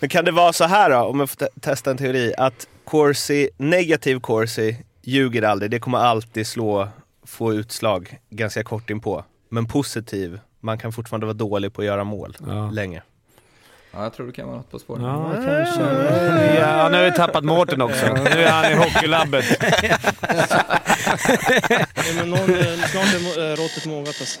Men kan det vara så här då, om jag får te- testa en teori, att Corsi, negativ Corsi ljuger aldrig. Det kommer alltid slå, få utslag ganska kort inpå. Men positiv, man kan fortfarande vara dålig på att göra mål Ja. länge. Ja, jag tror det kan vara något på spåren. Ja, kanske. Ja, nu har vi tappat Mårten också. Nu är han i hockeylabbet. Ja, men någon, eh, snart är mo- eh, råttet mogat alltså.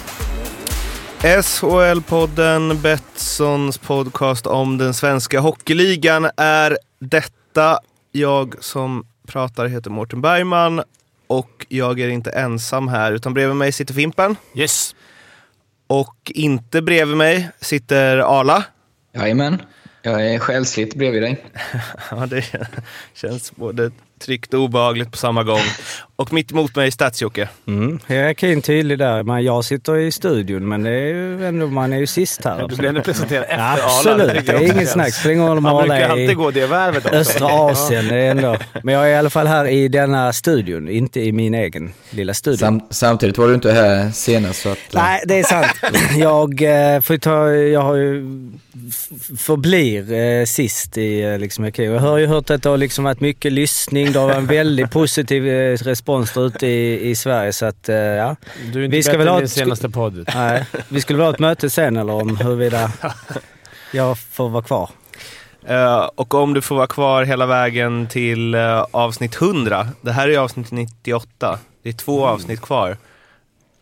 SHL-podden, Betssons podcast om den svenska hockeyligan är detta. Jag som pratar heter Mårten Bergman och jag är inte ensam här utan bredvid mig sitter Fimpen Yes. och inte bredvid mig sitter Arla. Jajamän. Jag är själsligt bredvid dig. Ja, det känns både tryggt och obehagligt på samma gång. Och mitt emot mig Stats-Jocke. Mm. Jag är keen tydlig där. Men jag sitter i studion, men det är ju ändå, man är ju sist här. Du blir ändå presenterad efter Arla. Absolut, det är inget snack. Spelar ingen roll om Han brukar är alltid gå det värvet också. östra Asien. Det är ändå. Men jag är i alla fall här i denna studion, inte i min egen lilla studio. Sam, samtidigt var du inte här senast så att... eh, Nej, det är sant. Jag, eh, får ta, jag har ju förblir eh, sist i eh, liksom, Ikea. Jag har ju hört att det har liksom varit mycket lyssning. Det har varit en väldigt positiv eh, respons där ute i, i Sverige. Så att, eh, ja. Du är inte Vi ska väl ha ett- senaste podd. Nej, vi skulle väl ha ett möte sen eller om huruvida jag får vara kvar. Eh, och om du får vara kvar hela vägen till eh, avsnitt 100. Det här är avsnitt 98. Det är två avsnitt kvar.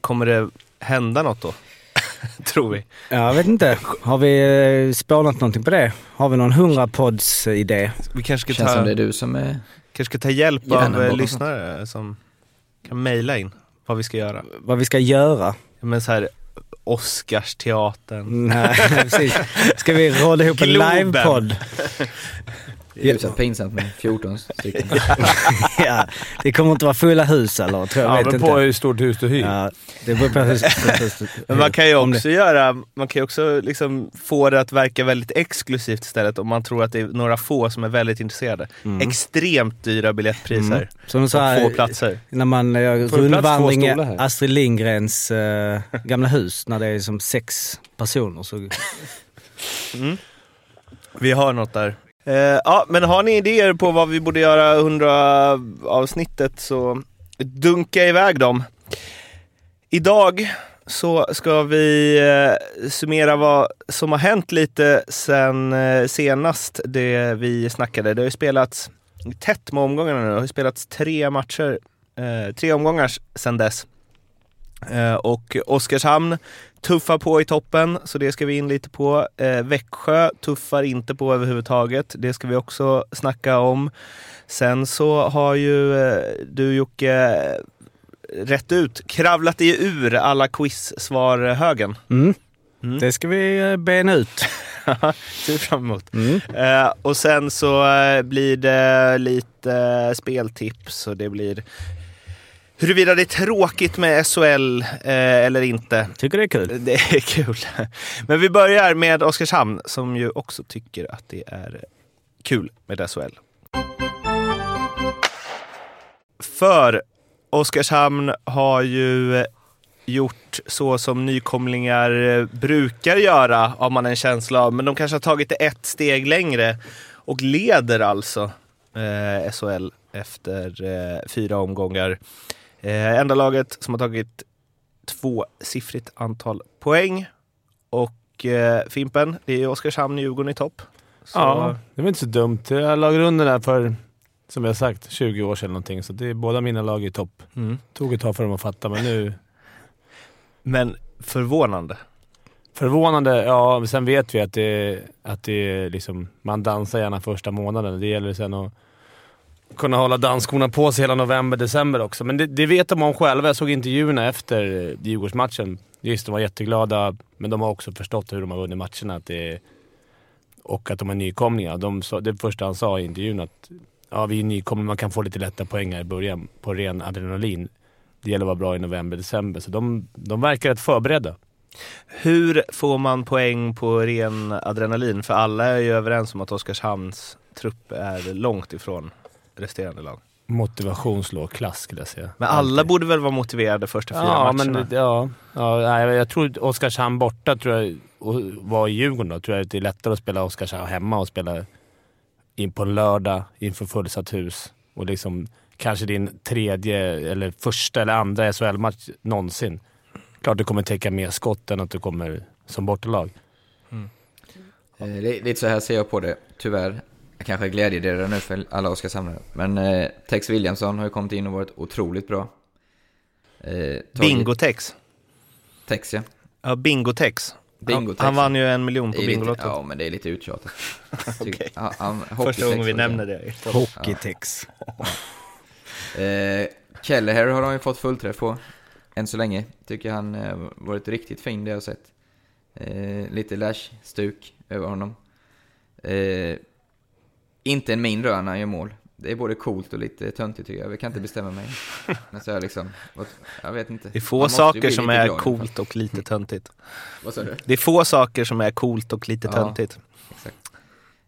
Kommer det hända något då? Tror vi. Jag vet inte. Har vi spånat någonting på det? Har vi någon 100-pods-idé? Vi kanske ska Känns ta, som det är du som är... kanske ska ta hjälp av lyssnare som kan mejla in vad vi ska göra. Vad vi ska göra? Men så här Oscarsteatern. Nej, precis. Ska vi råda ihop en livepodd? Det är så pinsamt med 14 stycken. ja, det kommer inte vara fulla hus eller? Tror jag, Ja, vet inte. på hur stort hus du hyr. Ja, det beror på hur... Men man kan ju också göra, man kan ju också liksom få det att verka väldigt exklusivt istället om man tror att det är några få som är väldigt intresserade. Extremt dyra biljettpriser. Mm. Som så här, få platser. När man gör du rundvandring i? Astrid Lindgrens eh, gamla hus, när det är som sex personer. Så, Vi har något där. Eh, ja, men har ni idéer på vad vi borde göra 100 avsnittet så dunka iväg dem. Idag så ska vi eh, summera vad som har hänt lite sen eh, senast det vi snackade. Det har ju spelats tätt med omgångarna nu. Det har ju spelats tre matcher, eh, tre omgångar sen dess. Eh, och Oskarshamn tuffar på i toppen, så det ska vi in lite på. Eh, Växjö tuffar inte på överhuvudtaget. Det ska vi också snacka om. Sen så har ju eh, du Jocke rätt ut kravlat dig ur alla quiz-svar-högen. mm. Mm. Det ska vi eh, bena ut. Ser fram emot. Mm. Eh, och sen så eh, blir det lite eh, speltips och det blir huruvida det är tråkigt med SHL eh, eller inte. Tycker det är kul. Det är kul. Men vi börjar med Oskarshamn som ju också tycker att det är kul med SHL. För Oskarshamn har ju gjort så som nykomlingar brukar göra, har man en känsla av. Men de kanske har tagit det ett steg längre och leder alltså eh, SHL efter eh, fyra omgångar. Eh, enda laget som har tagit tvåsiffrigt antal poäng. Och eh, Fimpen, det är Oskarshamn Djurgården i topp. Så, Ja, det var inte så dumt. Jag la grunden där för, som jag sagt, 20 år sedan någonting. Så det är, båda mina lag i topp. Mm. Tog ett tag för dem att fatta, men nu... Men förvånande. Förvånande, ja. Sen vet vi att det, att det är liksom, man dansar gärna första månaden. Det gäller sen att kunna hålla dansskorna på sig hela november, december också. Men det, det vet de om själva. Jag såg intervjuerna efter eh, Djurgårdsmatchen. Just de var jätteglada, men de har också förstått hur de har vunnit matcherna. Att det och att de är nykomlingar. De, sa- det första han sa i intervjun att ja, vi är nykomlingar, man kan få lite lätta poäng här i början på ren adrenalin. Det gäller att vara bra i november, december. Så de, de verkar rätt förberedda. Hur får man poäng på ren adrenalin? För alla är ju överens om att Oskarshamns trupp är långt ifrån resterande lag. Motivation slår klass skulle jag säga. Men alla Alltid. borde väl vara motiverade första fyra ja, matcherna? Men, ja, ja, jag tror Oskarshamn borta tror jag, och var i Djurgården då, tror jag att det är lättare att spela Oskarshamn hemma och spela in på en lördag inför fullsatt hus. Och liksom kanske din tredje, eller första eller andra SHL-match någonsin. Klart du kommer täcka mer skott än att du kommer som bortalag. Eh, li- Lite så här ser jag på det, tyvärr. Jag kanske är glädjedelare nu för alla Oskarshamnare. Men eh, Tex Williamson har ju kommit in och varit otroligt bra. Eh, tagit- Bingotex. Tex ja. Ja, Bingotex. Bingotex. Han, han vann ju en miljon på Bingolotto. ja, men det är lite uttjatat. Han- han- Första gången vi nämner det. Hockeytex. Eh, Kelleher har de ju fått fullträff på, än så länge. Tycker han eh, varit riktigt fin det jag har sett. Eh, lite lash-stuk över honom. Eh, inte en min rör när han gör mål. Det är både coolt och lite töntigt tycker jag. Jag kan inte bestämma mig. Men så är liksom, jag vet inte. Det är få saker som är coolt och lite töntigt. Vad sa du? Det är få saker som är coolt och lite Ja. töntigt. Exakt.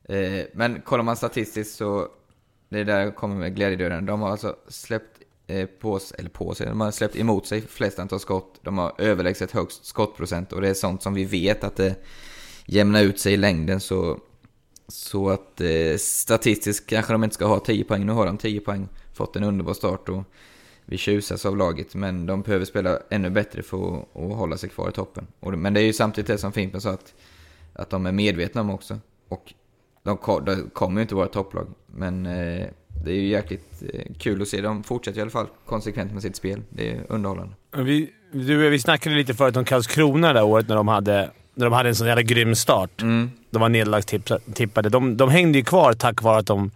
Eh, men kollar man statistiskt så, det är där jag kommer med glädjedöden. De har alltså släppt eh, på, s- eller på sig, de har släppt emot sig flest antal skott. De har överlägset högst skottprocent och det är sånt som vi vet att det jämnar ut sig i längden så, så att eh, statistiskt kanske de inte ska ha 10 poäng. Nu har de 10 poäng, fått en underbar start och vi tjusas av laget men de behöver spela ännu bättre för att, att hålla sig kvar i toppen. Och, men det är ju samtidigt det som Fimpen sa att, att de är medvetna om också. Och de, de kommer ju inte vara topplag, men eh, det är ju jäkligt eh, kul att se. De fortsätter i alla fall konsekvent med sitt spel. Det är underhållande. Vi, du, vi snackade lite förut om Karlskrona det där året när de hade, när de hade en sån jävla grym start. Mm. De var nederlagstippade. De, de hängde ju kvar tack vare att de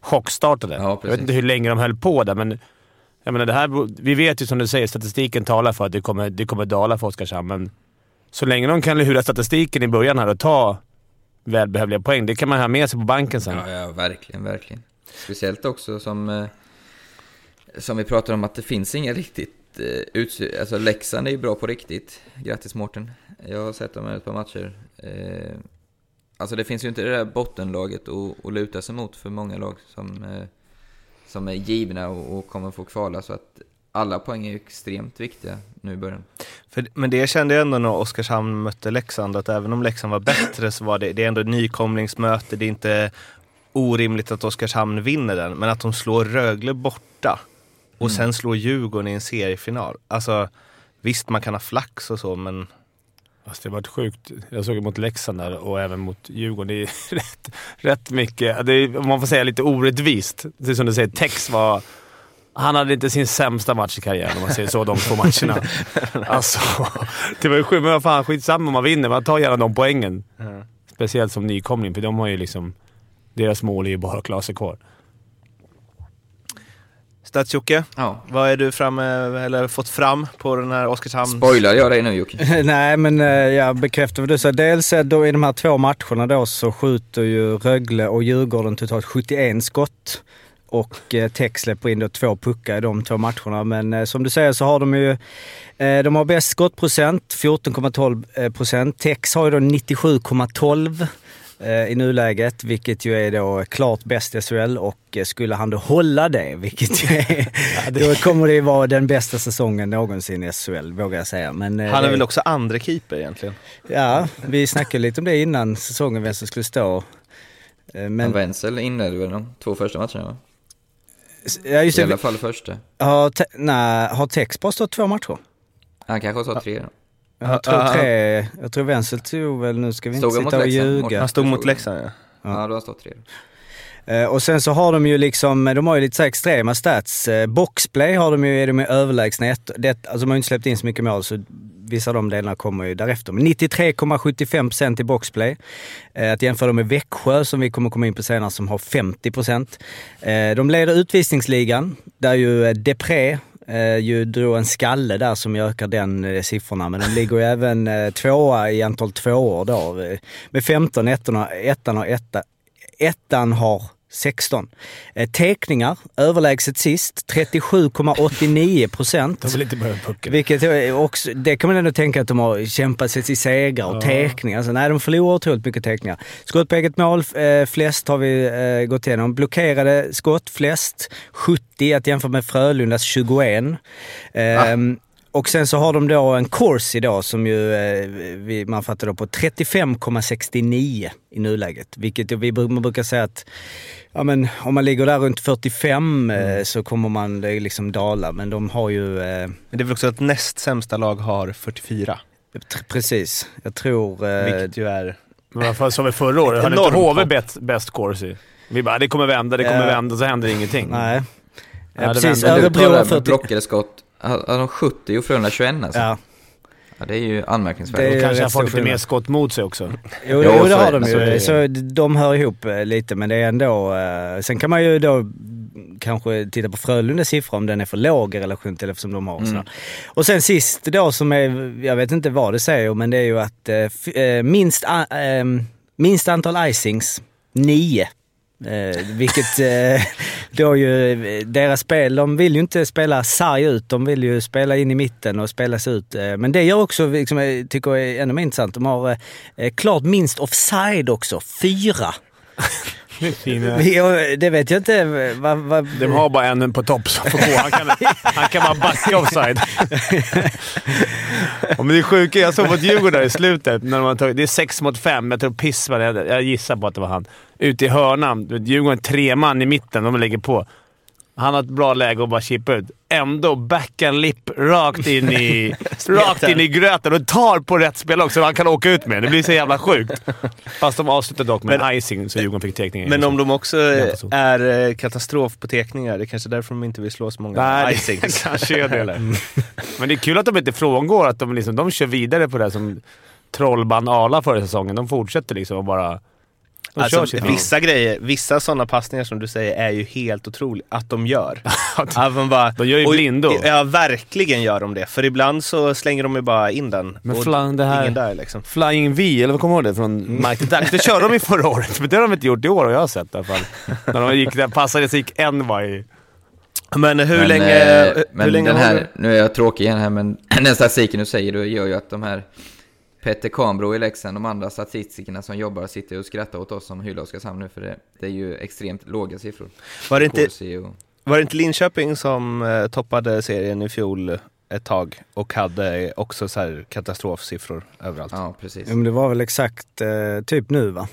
chockstartade. Ja, jag vet inte hur länge de höll på där, men jag menar, det här, vi vet ju som du säger, statistiken talar för att det kommer, det kommer dala för Oskarshamn, men så länge de kan lura statistiken i början här och ta välbehövliga poäng, det kan man ha med sig på banken sen. Ja, ja, verkligen, verkligen. Speciellt också som, eh, som vi pratar om att det finns inga riktigt eh, Alltså Leksand är ju bra på riktigt. Grattis Mårten. Jag har sett dem ett par matcher. Eh, alltså det finns ju inte det där bottenlaget att, att luta sig mot för många lag som, eh, som är givna och, och kommer få kvala. Så att alla poäng är extremt viktiga nu i början. För, men det kände jag ändå när Oskarshamn mötte Leksand, att även om Leksand var bättre så var det, det är ändå ett nykomlingsmöte. Det är inte orimligt att Oskarshamn vinner den, men att de slår Rögle borta och sen slår Djurgården i en seriefinal. Alltså visst, man kan ha flax och så, men Alltså, det har varit sjukt. Jag såg mot Leksand där och även mot Djurgården. Det är rätt, rätt mycket. Det är, om man får säga lite orättvist. Det är som du säger, Tex var... Han hade inte sin sämsta match i karriären om man säger så, de två matcherna. Alltså, det var ju sjukt, men vad fan, skitsamma om man vinner. Man tar gärna de poängen. Speciellt som nykomling, för de har ju liksom... Deras mål är ju bara att klara sig kvar. Stats-Jocke, Ja. vad är du framme, eller fått fram på den här Oskarshamn? Spoilar jag dig nu Jocke? Nej, men eh, jag bekräftar vad du sa. Dels eh, då i de här två matcherna då så skjuter ju Rögle och Djurgården totalt 71 skott. Och eh, Tex släpper in då två puckar i de två matcherna. Men eh, som du säger så har de ju... Eh, de har bäst skottprocent, 14,12 eh, procent. Tex har ju då 97,12 eh, i nuläget, vilket ju är då klart bäst i SHL och eh, skulle han då hålla det, vilket ju är, då kommer det ju vara den bästa säsongen någonsin i SHL, vågar jag säga. Men, eh, Han är det- väl också andra keeper egentligen? Ja, vi snackade lite om det innan säsongen, vem som skulle stå. Eh, Men Wenzel inledde väl de två första matcherna va? ja, just I alla fall första. har, Te- nej, har Tex bara stått två matcher? Han kanske har tagit tre då. Jag tror Ja, tre, jag tror Wenzel tog väl, nu ska vi inte Stod sitta och ljuga. Han stod mot Leksand ja. Ja, då har han stått tre. Eh, Och sen så har de ju liksom, de har ju lite så extrema stats. Eh, Boxplay har de ju, är de ju överlägsna. Ett- Det, alltså de har ju inte släppt in så mycket mål så vissa av de delarna kommer ju därefter. Men 93,75% i boxplay. Eh, Att jämföra med Växjö som vi kommer komma in på senare som har 50%. Eh, De leder utvisningsligan där ju eh, Depré eh, ju drog en skalle där som ökar den eh, siffrorna. Men de ligger ju även eh, tvåa i antal tvåor då. Eh, med 15, ettan, och etta, ettan har 16. Eh, teckningar, överlägset sist, 37,89 procent. De vill inte behöva pucken. Vilket också, det kan man ändå tänka att de har kämpat sig till segrar och teckningar. Alltså, nej, de förlorar otroligt mycket teckningar. Skott på eget mål, eh, flest har vi eh, gått igenom. Blockerade skott, flest. 70 att jämföra med Frölundas 21. Ehm, Och sen så har de då en Corsi då som ju eh, vi, man fattar då på 35,69 i nuläget. Vilket vi man brukar säga att ja, men, om man ligger där runt 45 eh, så kommer man eh, liksom dala. Men de har ju... Eh, Men det är väl också att näst sämsta lag har 44. tr- precis. Jag tror... Eh, Vilket ju är... Men vad som vi förra året. Hade inte HV bäst, Corsi? Vi bara, det kommer vända, det kommer vända, så händer ingenting. nej. Ja, precis. Örebro har med 40... blockade skott. Hade de 70 och Frölunda 21 alltså? Ja. Ja, det är ju anmärkningsvärt. Det De kanske har fått lite mer skott mot sig också. Jo, jo det har de Så är ju. Så de hör ihop eh, lite, men det är ändå... eh, Sen kan man ju då kanske titta på Frölundas siffra om den är för låg i relation till eftersom de har Mm. sådär. Och sen sist då som är, jag vet inte vad det säger, men det är ju att eh, minst, eh, minst antal icings, nio. Eh, vilket eh, då ju, deras spel, de vill ju inte spela sarg ut, de vill ju spela in i mitten och spelas ut. Eh, men det gör också, liksom, jag tycker jag är ännu mer intressant, de har eh, eh klart minst offside också, fyra. Det vet jag inte vad... vad De har bara en på topp som får gå. Han kan, han kan bara backa offside. Ja, men det är sjuka, jag såg mot Djurgården där i slutet. När de har tagit, det är sex mot fem. Jag tror Pissman, jag, jag gissar på att det var han. Ute i hörnan. Djurgården tre man i mitten. De lägger på. Han har ett bra läge att bara chippa ut. Ändå backhand-lip rakt in i, rakt in i gröten och tar på rätt spel också så han kan åka ut med. Det blir så jävla sjukt. Fast de avslutade dock med en icing så Djurgården fick teckningen. Men om de också är eh, katastrof på teckningar, det är kanske därför de inte vill slå så många Nej, icings. det kanske är det. eller? Men det är kul att de inte frångår att de, liksom, de kör vidare på det som Trollband Ala förra säsongen. De fortsätter liksom och bara... Alltså, vissa grejer, vissa sådana passningar som du säger är ju helt otroligt att de gör. att man bara, De gör ju blindo. Ja, verkligen gör de det. För ibland så slänger de ju bara in den. Men och flan, det här- ingen där liksom. Flying V, eller vad kommer du ihåg det från Mighty Ducks? Det körde de ju förra året, men det har de inte gjort i år har jag sett i alla fall. När de gick där, passade så gick en varje... Men hur men, länge, eh, hur men länge den här, du- nu är jag tråkig igen här, men den statistiken du säger då gör ju att de här Petter Kahnbro i Leksand, de andra statistikerna som jobbar sitter och skrattar åt oss som hyllar Oskarshamn nu, för det, det är ju extremt låga siffror. Var det inte, och, var det inte Linköping som eh, toppade serien i fjol ett tag och hade också så här katastrofsiffror överallt? ja, precis. Ja, men det var väl exakt eh, typ nu va?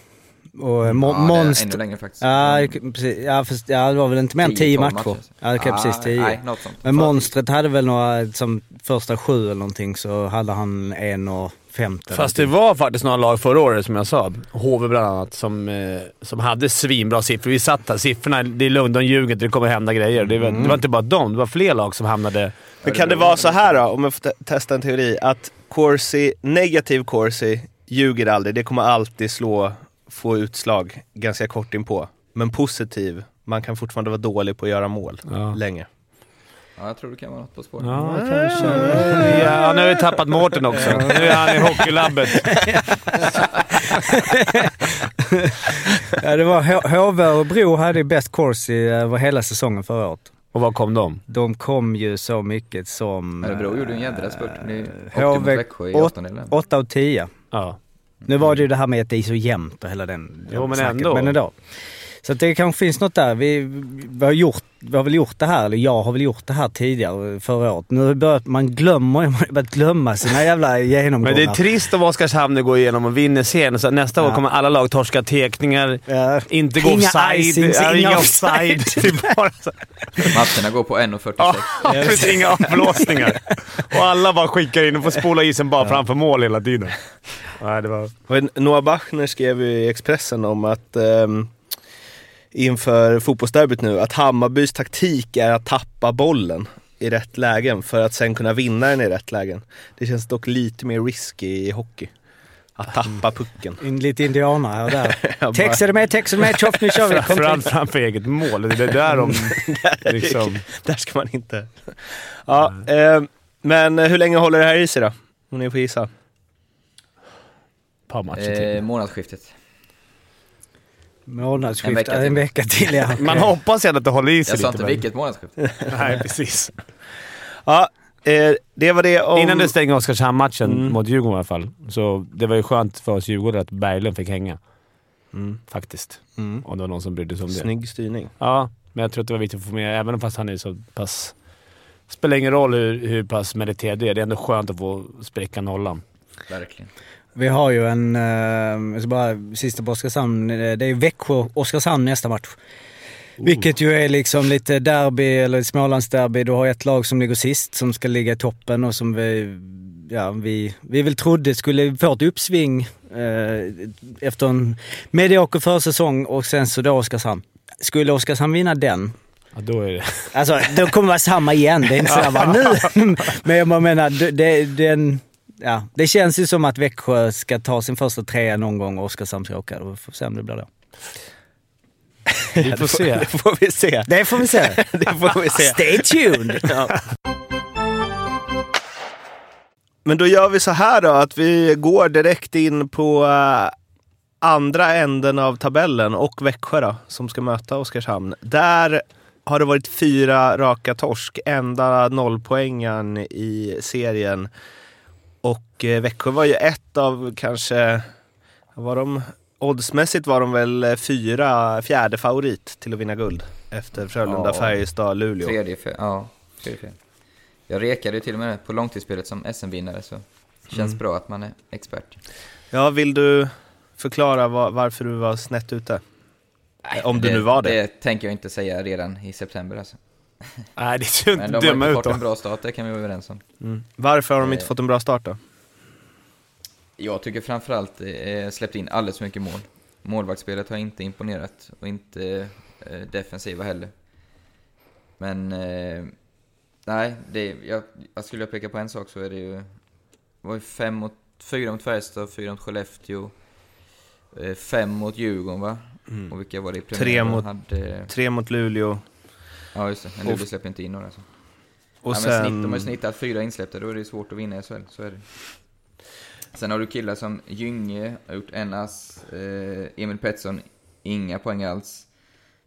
Och eh, mo- ja, monster... ännu längre faktiskt. Ja, Mm. precis. Ja, fast, ja, det var väl inte mer än 10, 10 12 matcher. matcher. Ja, okej, Ah, precis 10. Nej, något sånt. Men monstret hade väl några, som första sju eller någonting så hade han en och 50. Fast det var faktiskt några lag förra året, som jag sa, HV bland annat, som, eh, som hade svinbra siffror. Vi satt här, siffrorna, det är lugnt, de ljuger inte, det kommer hända grejer. Det var, det var inte bara dem, det var fler lag som hamnade... Men kan det vara så här då, om jag får te- testa en teori, att Corsi, negativ Corsi ljuger aldrig, det kommer alltid slå, få utslag ganska kort inpå. Men positiv, man kan fortfarande vara dålig på att göra mål Ja. länge. Ja, jag tror det kan vara något på spåret. Ja, kanske. Ja, nu har vi tappat Mårten också. Nu är han i hockeylabbet. Ja, det var HV och Bro hade bäst course i, över hela säsongen förra året. Och var kom de? De kom ju så mycket som... Örebro gjorde en jädra spurt. HV mot Växjö i åt- åttondelen. 8 av 10. Ja. Nu var det ju det här med att det är så jämnt och hela den Jo, men ändå. Men ändå. Så det kanske finns något där. Vi, vi, har gjort, vi har väl gjort det här, eller jag har väl gjort det här tidigare förra året. Nu börjat, man glömmer man har börjat glömma sina jävla genomgångar. Men det är trist om Oskarshamn nu går igenom och vinner serien. Så nästa år Ja. kommer alla lag torska teckningar, Ja. inte gå Inga offside. icings, ja, inga offside. offside. Det är bara så. Matcherna går på 1.46. Ja, precis. Inga avblåsningar. Och alla bara skickar in och får spola isen bara framför mål hela tiden. Nej, det var... Noah Bachner skrev ju i Expressen om att ehm, inför fotbollsderbyt nu, att Hammarbys taktik är att tappa bollen i rätt lägen för att sen kunna vinna den i rätt lägen. Det känns dock lite mer risky i hockey. Att tappa pucken. In, lite indianer här och där. Texar du med, texar du med, tjoff nu kör vi. Framförallt framför eget mål. Det är där de liksom... Där ska man inte... Ja, eh, men hur länge håller det här i sig då? Om ni får gissa. Ett par matcher Eh, till. månadsskiftet. Månadsskifte, En en vecka till ja. Man hoppas ju att det håller i sig Jag sa lite. inte men- vilket månadsskifte. Nej, precis. Ja, eh, det var det om... Innan du stänger Oskarshamn-matchen Mm. mot Djurgården i alla fall. Så det var ju skönt för oss Djurgårdare att Berglund fick hänga. Mm. Faktiskt. Mm. Om det var någon som brydde sig om det. Snygg styrning. Ja, men jag tror att det var viktigt att få med, även fast han är så pass... spelar ingen roll hur, hur pass meriterad det är. Det är ändå skönt att få spräcka nollan. Verkligen. Vi har ju en, eh, jag ska bara, sista på Oskarshamn, eh, det är Växjö-Oskarshamn nästa match. Vilket ju är liksom lite derby, eller Smålandsderby. Du har ett lag som ligger sist, som ska ligga i toppen och som vi, ja, vi, vi väl trodde skulle få ett uppsving eh, efter en medioker försäsong och sen så då Oskarshamn. Skulle Oskarshamn vinna den, Ja, då är det... Alltså, då kommer det vara samma igen. Det är inte sådär bara nu. Men jag menar, det, det, den, ja, det känns ju som att Växjö ska ta sin första trea någon gång och Oskarshamn ska åka. Då får vi se om det blir då. Vi får se. Det får vi se. Det får vi se. Det får vi se. Stay tuned! Ja. Men då gör vi så här då, att vi går direkt in på eh, andra änden av tabellen och Växjö då, som ska möta Oskarshamn. Där har det varit fyra raka torsk, enda nollpoängen i serien. Och eh, Växjö var ju ett av kanske, var de? Oddsmässigt var de väl eh, fyra, fjärde favorit till att vinna guld efter Frölunda, Ja. Färjestad, Luleå. Tredje fel. Ja, tredje fel. Jag rekade ju till och med på långtidsspelet som SM-vinnare så det känns Mm. bra att man är expert. Ja, vill du förklara var, varför du var snett ute? Om du nu var det. Det tänker jag inte säga redan i september alltså. Nej, det ser Men inte de har döma inte ut fått då. en bra start, det kan vi vara överens om. Varför har de inte Eh. fått en bra start då? Jag tycker framförallt eh, släppt in alldeles för mycket mål. Målvaktsspelet har inte imponerat och inte eh, defensiva heller. Men eh, nej, det, jag, jag skulle jag peka på en sak så är det ju... Det var ju fem mot, fyra mot Färjestad, fyra mot Skellefteå, eh, fem mot Djurgården va? Och vilka var det i Tre premiären? mot- Hade, Tre mot Luleå ja just det, Luleå släpper inte in några. Så. och ja, sen... snitt, de har ju snittat fyra insläppta, då är det svårt att vinna i SHL, så är det. Sen har du killar som Gynge, har gjort en ass, eh, Emil Pettersson, inga poäng alls.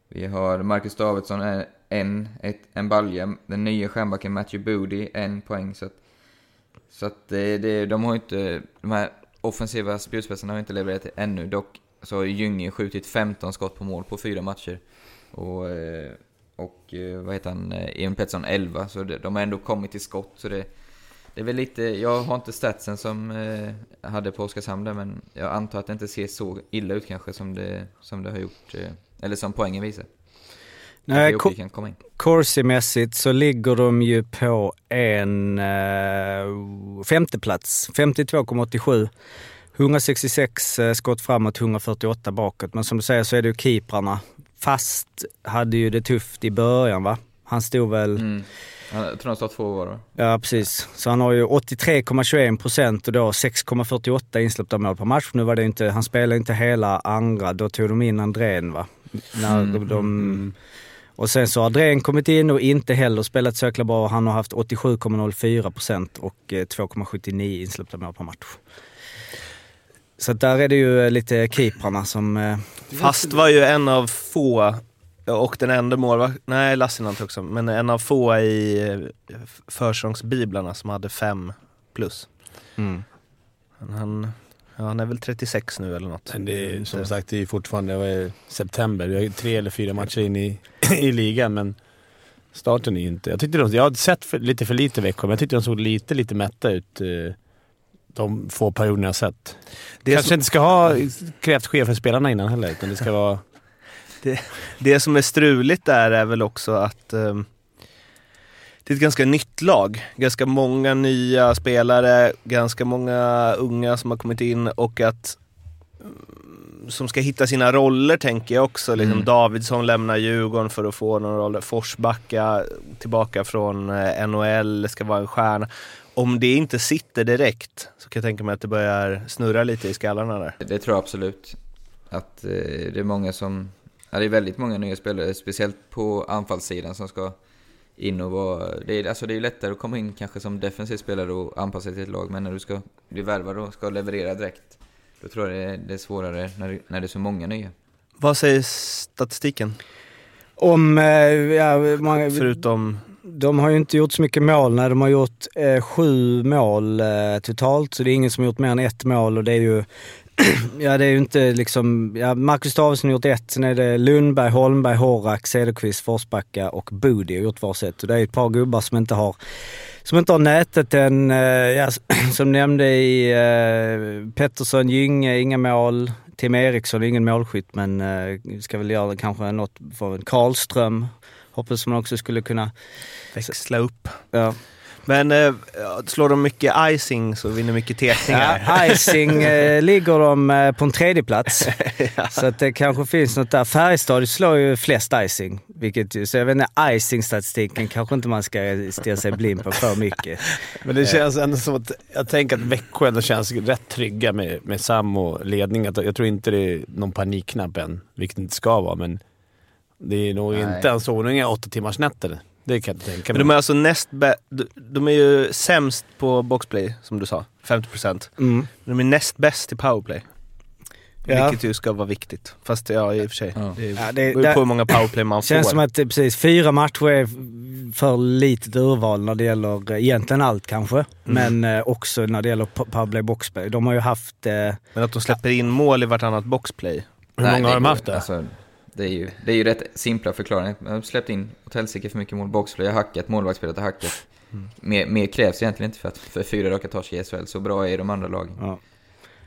Vi har Marcus Davidsson, eh, en, ett, en balja. Den nya stjärnbacken Matthew Boody, en poäng. Så att, så att det, det, de har inte, de här offensiva spjutspetsarna har inte levererat ännu. Dock så har Gynge skjutit 15 skott på mål på fyra matcher. Och, eh, och eh, vad heter han, eh, Emil Pettersson 11. Så det, de har ändå kommit till skott. Så det, det är väl lite, jag har inte statsen som eh, hade på Oskarshamn där, men jag antar att det inte ser så illa ut kanske som det, som det har gjort, eh, eller som poängen visar. Nej. Corsi-mässigt så ligger de ju på en eh, femteplats, 52,87. 166 eh, skott framåt, 148 bakåt. Men som du säger så är det ju keeprarna. Fast hade ju det tufft i början va? Han stod väl... Mm. Jag tror de står två var va? Ja, precis. Så han har ju 83,21 procent och då 6,48 insläppta mål per match. Nu var det inte, han spelade inte hela andra, då tog de in Andrén va? När Mm, de, Och sen så har Andrén kommit in och inte heller spelat så jäkla bra. Han har haft 87,04 procent och eh, 2,79 insläppta mål per match. Så där är det ju eh, lite keeprarna som... eh, Fast var ju en av få, och den enda målvakten, nej Lassinantti också, men en av få i eh, försäsongsbiblarna som hade fem plus. Mm. Men Han, ja, han är väl 36 nu eller något. Men det är som sagt, det är fortfarande är september. Vi har tre eller fyra matcher in i, i ligan, men starten är ju inte... Jag, tyckte de, jag har sett för, lite för lite Växjö, men jag tyckte de såg lite, lite mätta ut eh, de få perioderna jag sett. Det Kanske som- inte ska ha krävt ske för spelarna innan heller, utan det ska vara... Det som är struligt där är väl också att ehm, det är ett ganska nytt lag. Ganska många nya spelare, ganska många unga som har kommit in och att mm, som ska hitta sina roller tänker jag också. Liksom Mm. Davidsson lämnar Djurgården för att få någon roll. Forsbacka tillbaka från eh, NHL, ska vara en stjärna. Om det inte sitter direkt så kan jag tänka mig att det börjar snurra lite i skallarna där. Det tror jag absolut. Att eh, det är många som... Ja, det är väldigt många nya spelare, speciellt på anfallssidan som ska in och vara... Det är, alltså det är lättare att komma in kanske som defensiv spelare och anpassa sig till ett lag, men när du ska bli värvad och ska leverera direkt, då tror jag det är, det är svårare när, det- när det är så många nya. Vad säger statistiken? Om, eh, ja, många, Förutom de har ju inte gjort så mycket mål. Nej, de har gjort eh, sju mål eh, totalt, så det är ingen som har gjort mer än ett mål och det är ju Ja det är ju inte liksom, ja, Marcus Davidsson har gjort ett, sen är det Lundberg, Holmberg, Horak, Cederqvist, Forsbacka och Budi har gjort varsitt. Och det är ett par gubbar som inte har, som inte har nätet än. eh, ja, som nämnde i eh, Pettersson, Gynge, inga mål. Tim Eriksson, ingen målskytt men eh, ska väl göra kanske något för Karlström. Hoppas man också skulle kunna, Växla upp. ja. Men eh, slår de mycket icing så vinner mycket tekningar. Ja, icing eh, ligger de eh, på en tredje plats. Så att det kanske finns något där. Färjestad slår ju flest icing. Vilket, så jag vet inte, icing-statistiken kanske inte man ska stirra sig blind på för mycket. Men det känns ändå som att... Jag tänker att Växjö ändå känns rätt trygga med, med Sam och ledning. Att Jag tror inte det är någon panikknapp än, vilket det inte ska vara, men det är nog Nej. inte ens. Det inga åtta timmars nätter. Det kan jag inte tänka Men mig. de är alltså näst bä- de- är ju sämst på boxplay, som du sa. 50%. Mm. Men de är näst bäst i powerplay. Ja. Vilket ju ska vara viktigt. Fast ja, i och för sig. Ja. Det Ja, det- beror där- på hur många powerplay man Känns får. som att det, precis, fyra matcher är för litet urval när det gäller eh, egentligen allt kanske. Men eh, också när det gäller po- powerplay boxplay. De har ju haft... Eh, Men att de släpper in mål i vartannat boxplay. Hur många har de haft det? Alltså, det, är ju, det är ju rätt simpla förklaringar. De har släppt in åt helsike för mycket mål. Boxplay har hackat, målvaktsspelet har hackat. Mer, mer krävs egentligen inte för att för fyra raka torsk i SHL. Så bra är de andra lagen. ja.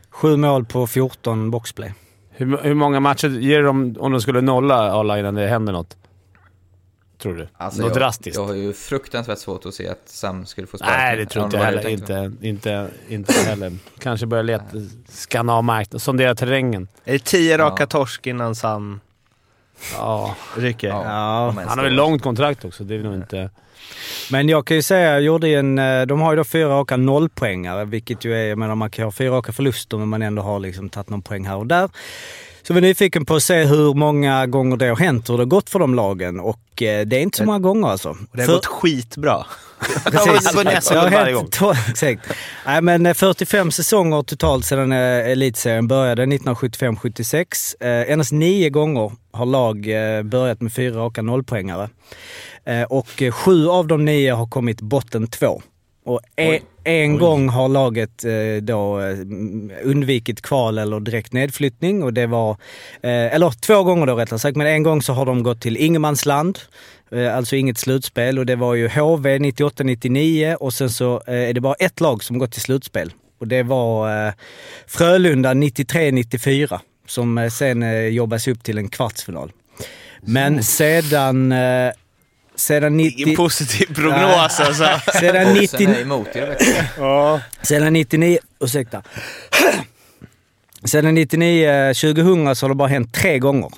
Sju mål på 14 boxplay. Hur, hur många matcher ger de om de skulle nolla alla innan det händer något? Tror du? Alltså, något jag, drastiskt? Jag har ju fruktansvärt svårt att se att Sam skulle få sparken. Nej, det tror inte jag heller. Inte, inte, inte heller. Kanske börja leta, skanna av marknaden, sondera terrängen. Är det tio raka Ja. torsk innan Sam Ja. ryker? Ja, Ja. Han har väl då. långt kontrakt också, det är nog inte... Men jag kan ju säga, jag gjorde en, eh, de har ju då fyra raka nollpoängare, vilket ju är, jag menar man kan ha fyra raka förluster men man ändå har liksom tagit någon poäng här och där. Så vi är nyfiken på att se hur många gånger det har hänt, hur det har gått för de lagen och eh, det är inte så många gånger alltså. Det har För- gått skitbra. Precis. Det har varje hänt Exakt. Nej, men eh, 45 säsonger totalt sedan eh, elitserien började 1975-76. Eh, endast nio gånger har lag eh, börjat med fyra raka nollpoängare. Eh, och eh, sju av de nio har kommit botten två. Och e- en gång har laget då undvikit kval eller direkt nedflyttning. Och det var, eller två gånger då rättare sagt, men en gång så har de gått till ingenmansland. Alltså inget slutspel och det var ju HV 98-99 och sen så är det bara ett lag som gått till slutspel. Och det var Frölunda 93-94 som eh, sen eh, jobbas upp till en kvartsfinal. Men sedan... Eh, sedan 90... Ingen positiv prognos alltså. Sedan Oddsen 90, är emot er verkligen. sedan 99... Ursäkta. Sedan 99, 2000 så har det bara hänt tre gånger.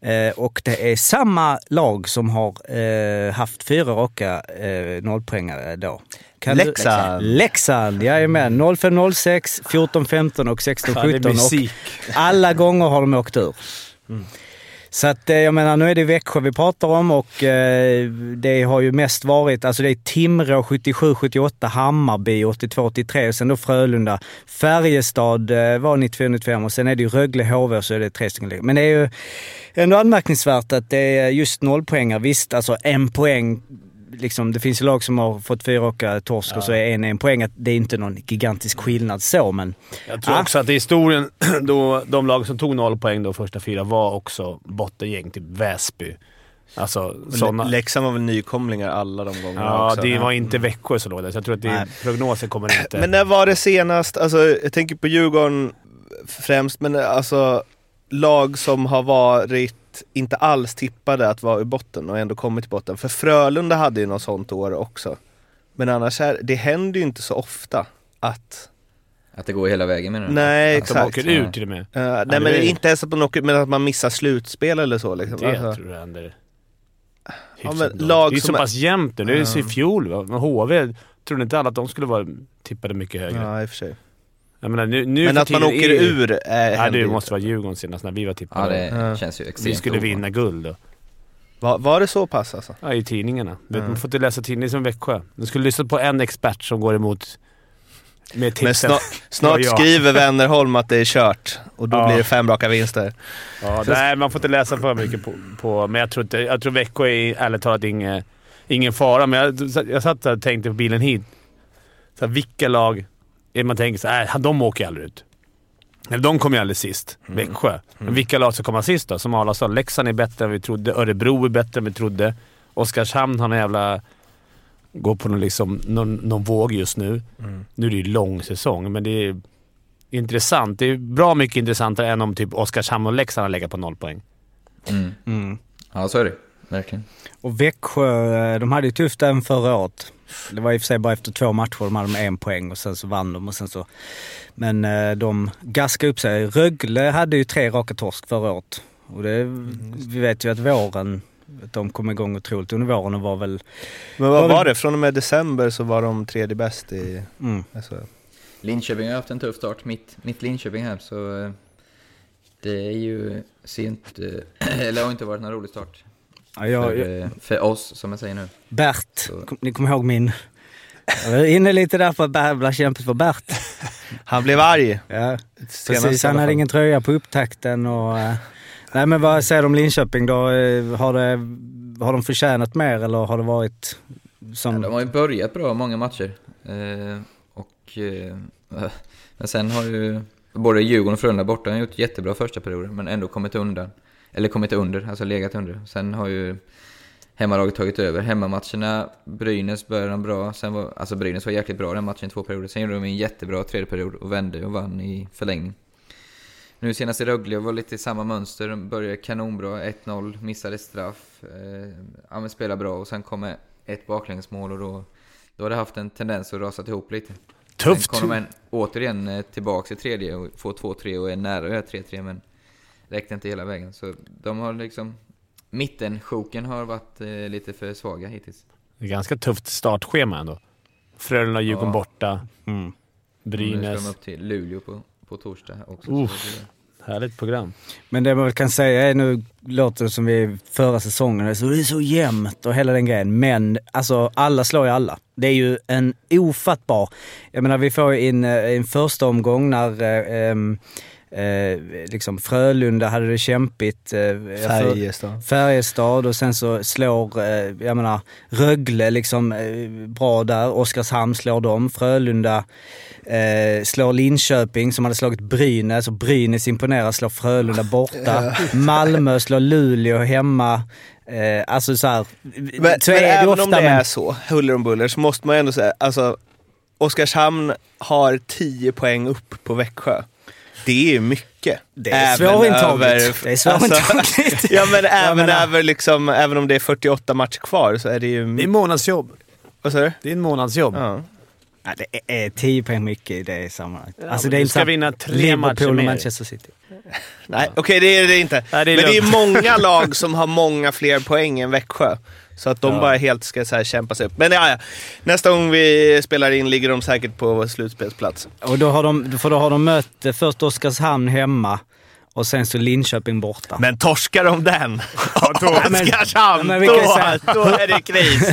Eh, och det är samma lag som har eh, haft fyra raka eh, nollpoängare då. Kan du- Leksand. Leksand, jajamän. 05-06, 14-15 och Fan, det är 16-17. Och musik. alla gånger har de åkt ur. Så att eh, jag menar, nu är det Växjö vi pratar om och eh, det har ju mest varit, alltså det är Timrå 77-78, Hammarby 82-83 och sen då Frölunda. Färjestad eh, var 94-95 och sen är det ju Rögle, HV och så är det tre stycken. Men det är ju ändå anmärkningsvärt att det är just nollpoängar. Visst, alltså en poäng Liksom, det finns ju lag som har fått fyra raka torsk och så är en en poäng. Att det är inte någon gigantisk skillnad så, men... Jag tror Ah. också att i historien, då de lag som tog noll poäng de första fyra var också bottengäng, typ Väsby. Alltså sådana... Leksand var väl nykomlingar alla de gångerna Ja, också. det var inte Växjö som låg där, så jag tror att det, Nej. prognoser kommer inte... Men när var det senast, alltså jag tänker på Djurgården främst, men alltså lag som har varit inte alls tippade att vara i botten och ändå kommit till botten. För Frölunda hade ju något sånt år också. Men annars, är, det händer ju inte så ofta att... Att det går hela vägen menar du? Nej, att de exakt. åker ur till och med. Uh, nej det men är- inte ens att man åker, men att man missar slutspel eller så liksom. Det Alltså, tror jag händer. Ja, men lag det är som så är- pass jämnt nu. Det är ju så i fjol va? med HV. Tror inte alla att de skulle vara tippade mycket högre? Ja, i och för sig. Jag menar, nu, nu Men att man åker är ju- ur är Ja, det måste vara Djurgården senast när vi var Ja, tippade. det Ja. känns ju extremt vi skulle vinna guld då. Var, var det så pass alltså? Ja, i tidningarna. Ja. Man får inte läsa tidningen som Växjö. Du skulle lyssna på en expert som går emot med Men tipsen. snart, snart Ja, ja. skriver Wennerholm att det är kört och då Ja. blir det fem raka vinster. Ja, nej, man får inte läsa för mycket på... på men jag tror, inte, jag tror Växjö är ärligt talat ingen, ingen fara. Men jag, jag satt där och tänkte på bilen hit. Så här, vilka lag man tänker så här, äh, de åker ju aldrig ut. Eller de kommer ju aldrig sist. Växjö. Men vilka lag ska komma sist då? Som Arla sa, Leksand är bättre än vi trodde. Örebro är bättre än vi trodde. Oskarshamn har någon jävla... Går på någon, liksom, någon, någon våg just nu. Nu är det ju lång säsong, men det är intressant. Det är bra mycket intressantare än om typ Oskarshamn och Leksand har legat på noll poäng. Mm. Mm. Ja, så är det. Verkligen. Och Växjö, eh, de hade ju tufft även förra året. Det var i och för sig bara efter två matcher de hade de en poäng och sen så vann de och sen så... Men eh, de gaskade upp sig. Rögle hade ju tre raka torsk förra året. Och det, vi vet ju att våren, att de kom igång otroligt under våren och var väl... Men vad Var var det- det? Från och med december så var de tredje bäst i Mm. SHL. Linköping har haft en tuff start, mitt, mitt Linköping här, så eh, det är ju sent, eh, eller har inte varit någon rolig start. Ja, jag, För, eh, för oss, som jag säger nu. Bert, Så. kom, ni kommer ihåg min... Jag var inne lite där på att bära kämpet för Bert. Han blev arg. Ja, senast precis. Han hade ingen tröja på upptakten och... eh, nej men vad säger du om Linköping då? Eh, Har, det, har de förtjänat mer eller har det varit som... Ja, de har ju börjat bra många matcher. Eh, och, eh, men sen har ju både Djurgården och Frölunda borta har gjort jättebra första perioder, men ändå kommit undan. Eller kommit under, alltså legat under. Sen har ju hemmalaget tagit över. Hemmamatcherna, Brynäs började de bra. Sen var, alltså Brynäs var jäkligt bra den matchen i två perioder. Sen gjorde de en jättebra tredje period och vände och vann i förlängning. Nu senast i Rögle var lite i samma mönster. De började kanonbra, 1-0, missade straff. Eh, ja men spelade bra och sen kommer ett baklängesmål och då, då har det haft en tendens att rasa ihop lite. Tufft! Sen kommer de en, återigen eh, tillbaks i tredje och får 2-3 och är nära att göra 3-3 men räckte inte hela vägen. Så de har liksom... Mittensjoken har varit eh, lite för svaga hittills. Det är ganska tufft startschema ändå. Frölunda Djurgården Ja. borta. Mm. Nu ska Brynäs. de upp till Luleå på, på torsdag också. Uff. Härligt program. Men det man väl kan säga är nu, låter det som vi förra säsongen, så det är så jämnt och hela den grejen. Men alltså alla slår ju alla. Det är ju en ofattbar... Jag menar vi får in eh, en första omgång när eh, ehm, eh, liksom Frölunda hade det kämpigt. Eh, Färjestad. Färjestad och sen så slår, eh, jag menar, Rögle liksom eh, bra där. Oskarshamn slår dem. Frölunda eh, slår Linköping som hade slagit Brynäs och Brynäs imponerar, slår Frölunda borta. Malmö slår Luleå hemma. Eh, alltså så här, Men, så men är det även ofta. om det men, är så, huller om buller, så måste man ändå säga, alltså Oskarshamn har 10 poäng upp på Växjö. Det är mycket. Det är svårintagligt. över- Det är svårintagligt. ja men även över liksom, även om det är 48 matcher kvar så är det ju... Det är månadsjobb. Vad sa du? Det är en månadsjobb. Ja. Ja, det är 10 poäng mycket i det sammanhanget. Ja, alltså det är du ska vinna tre Liverpool matcher mer. Manchester City. Nej, okej det är det inte. Nej, det är men det är många lag som har många fler poäng än Växjö. Så att de Ja. bara helt ska så här, kämpa sig upp. Men ja, ja, nästa gång vi spelar in ligger de säkert på slutspelsplats. Och då har de, för då har de mött eh, först Oskarshamn hemma och sen så Linköping borta. Men torskar de den, Ja, då- Oskarshamn, Ja, men då, säga- då är det kris.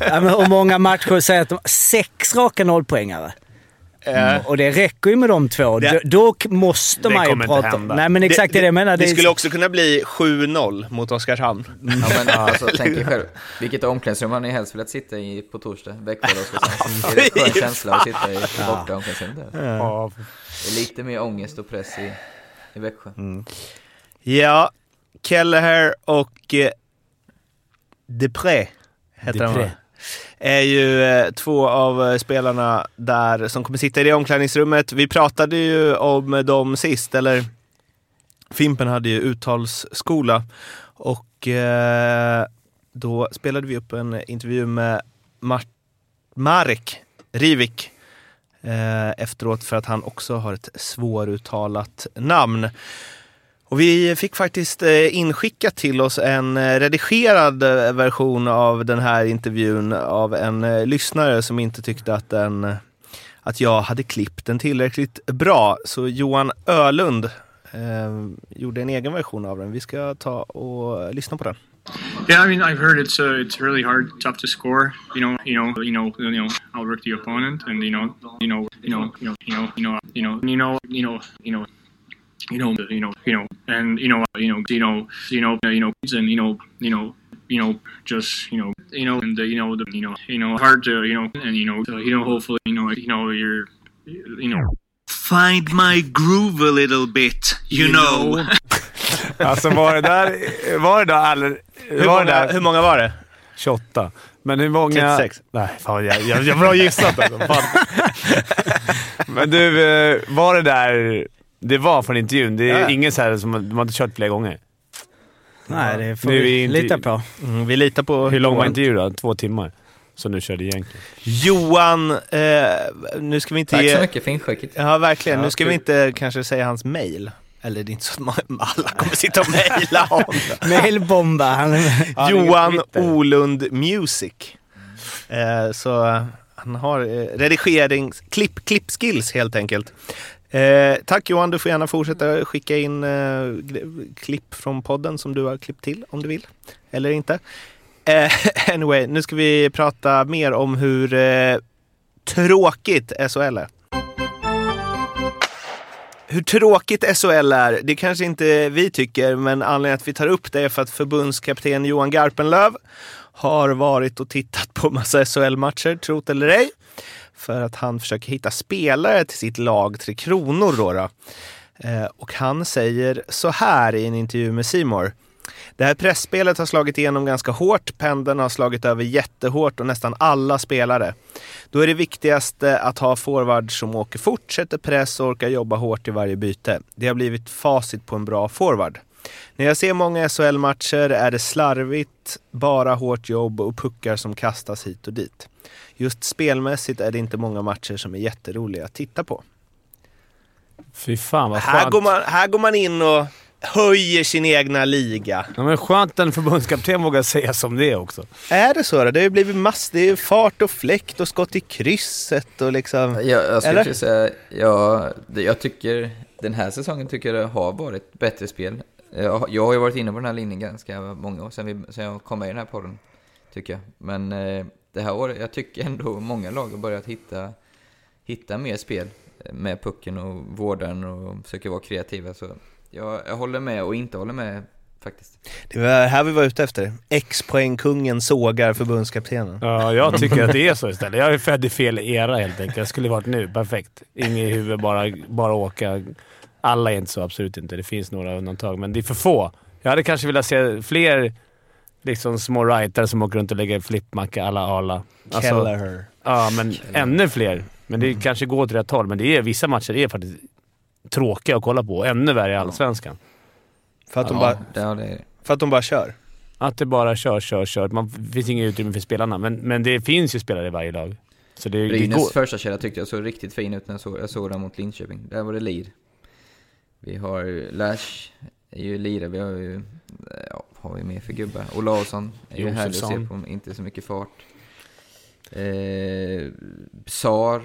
Ja, men hur många matcher säger att de sex raka nollpoängare? Eh, Och det räcker ju med de två. Det- Då, då måste Det man ju kommer inte prata... hända. Nej men exakt det, det jag menar. Det, är- skulle också kunna bli 7-0 mot Oskarshamn. Ja, men alltså, tänk er själv. Vilket omklädningsrum har ni helst velat sitta i på torsdag? Växjö eller Oskarshamn? Det är en skön känsla att sitta i borta omklädningsrummet. Ja. Det är lite mer ångest och press i, i Växjö. Ja, Kelleher och eh, Depré heter han Depré. va? Är ju eh, två av eh, spelarna där som kommer sitta i det omklädningsrummet. Vi pratade ju om dem sist, eller Fimpen hade ju uttalsskola och eh, då spelade vi upp en intervju med Mar- Marek Rivik eh, efteråt för att han också har ett svåruttalat namn. Och vi fick faktiskt inskickat till oss en redigerad version av den här intervjun av en lyssnare som inte tyckte att, den, att jag hade klippt den tillräckligt bra. Så Johan Ölund eh, gjorde en egen version av den. Vi ska ta och lyssna på den. Yeah, I mean, I've heard it's uh, it's really hard, tough to score. You know, you know, you know, you know, outwork the opponent, and you know, you know, you know, you know, you know, you know, you know, you know, you know, you know, you know, you know, you know, and you know, you know, you know, you know, you know, and you know, you know, you know, just you know, you know, and uh, you know, the, you know, you know, hard to, you know, and you know, you know, hopefully, you know, you know, you're, you know. Find my groove a little bit, you, know. Alltså var det där... Var det där. Hur, var det många, där, hur många var det? 28. Men hur många... 36. Nej, fan jag, jag, jag bra gissat alltså. Fan. Men du, eh, var det där... Det var från intervjun. Det är Ja, ingen så här som de har inte kört flera gånger. Nej, det får Nu vi inte- lita på. Mm, vi litar på Hur lång var intervjun då? Två timmar? Som du körde egentligen. Johan, eh, nu ska vi inte Tack ge... så mycket för inskicket. Ja, verkligen. Ja, nu ska vi kul. inte kanske säga hans mail. Eller det är inte så att man- alla kommer sitta och mejla honom. Mailbomba. Johan. Olund Music. Eh, så han har eh, redigerings... Klipp, klippskills helt enkelt. Eh, tack Johan, du får gärna fortsätta skicka in eh, klipp från podden som du har klippt till om du vill. Eller inte. Eh, anyway, nu ska vi prata mer om hur eh, tråkigt SHL är. Hur tråkigt SHL är, det kanske inte vi tycker, men anledningen att vi tar upp det är för att förbundskapten Johan Garpenlöv har varit och tittat på massa SHL-matcher, trot eller ej. För att han försöker hitta spelare till sitt lag Tre Kronor. Då då. Eh, och han säger så här i en intervju med Simor. Det här pressspelet har slagit igenom ganska hårt. Pendeln har slagit över jättehårt och nästan alla spelare. Då är det viktigaste att ha forwards som åker fort, sätter press och orkar jobba hårt i varje byte. Det har blivit facit på en bra forward. När jag ser många SHL-matcher är det slarvigt, bara hårt jobb och puckar som kastas hit och dit. Just spelmässigt är det inte många matcher som är jätteroliga att titta på. Fy fan vad Här skönt. går, man, här går man in och höjer sin egna liga. Ja, men skönt att en förbundskapten vågar säga som det också. Är det så då? Det har ju blivit mass... Det är ju fart och fläkt och skott i krysset och liksom... Jag, jag skulle Eller? säga, ja, jag tycker den här säsongen tycker jag det har varit bättre spel. Jag, jag har ju varit inne på den här linjen ganska många år sedan, vi, sedan jag kom med i den här podden, tycker jag. Men eh, det här året, jag tycker ändå många lag har börjat hitta, hitta mer spel eh, med pucken och vårda den och försöker vara kreativa. Så jag, jag håller med och inte håller med faktiskt. Det var här vi var ute efter. X-poängkungen sågar förbundskaptenen. Ja, jag tycker att det är så istället. Jag är född i fel era helt enkelt. Jag skulle varit nu. Perfekt. Inget i huvudet, bara, bara åka. Alla är inte så, absolut inte. Det finns några undantag, men det är för få. Jag hade kanske velat se fler liksom, små rightare som åker runt och lägger flippmacka alla Arla. Alltså, Kelleher. ja, men ännu fler. Men det kanske går åt rätt håll, men det är, vissa matcher är faktiskt tråkiga att kolla på. Ännu värre i Allsvenskan. För att, de bara, det, ja, det, för att de bara kör. Att det bara kör, kör, kör. Man det finns inget utrymme för spelarna, men, men det finns ju spelare i varje lag. Så det, det Brynäs går. första kedja tyckte jag såg riktigt fin ut när jag såg, jag såg den mot Linköping. Där var det lir. Vi har Lash, är ju lirare. Vi har ju, ja, har vi mer för gubbar? Olausson, är ju härlig att se på, inte så mycket fart. Eh, Sar,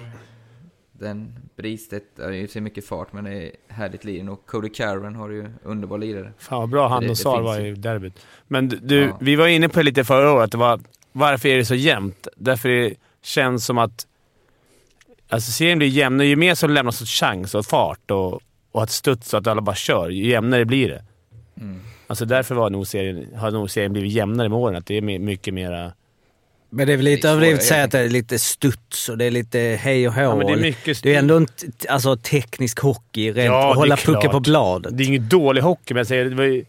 den Bristedt, är ju ser mycket fart men det är härligt liren. Och Cody Carven har ju underbar lirare. Fan vad bra han Det- och Sar var i derbyt. Men du- Ja. vi var inne på det lite förra året. Det var, varför är det så jämnt? Därför det känns som att alltså serien blir jämnare. Ju mer som lämnas åt chans och fart och, och att studs och att alla bara kör, ju jämnare blir det. Mm. Alltså därför var nog serien, har nog serien blivit jämnare med åren. Att det är my- mycket mera... Men det är väl lite överdrivet att säga att det är lite studs och det är lite hej och hå. Ja, men det är mycket... Det är ändå en alltså, teknisk hockey, rent Ja, att hålla pucken på bladet. Det är ingen dålig hockey, men jag säger, det var ju,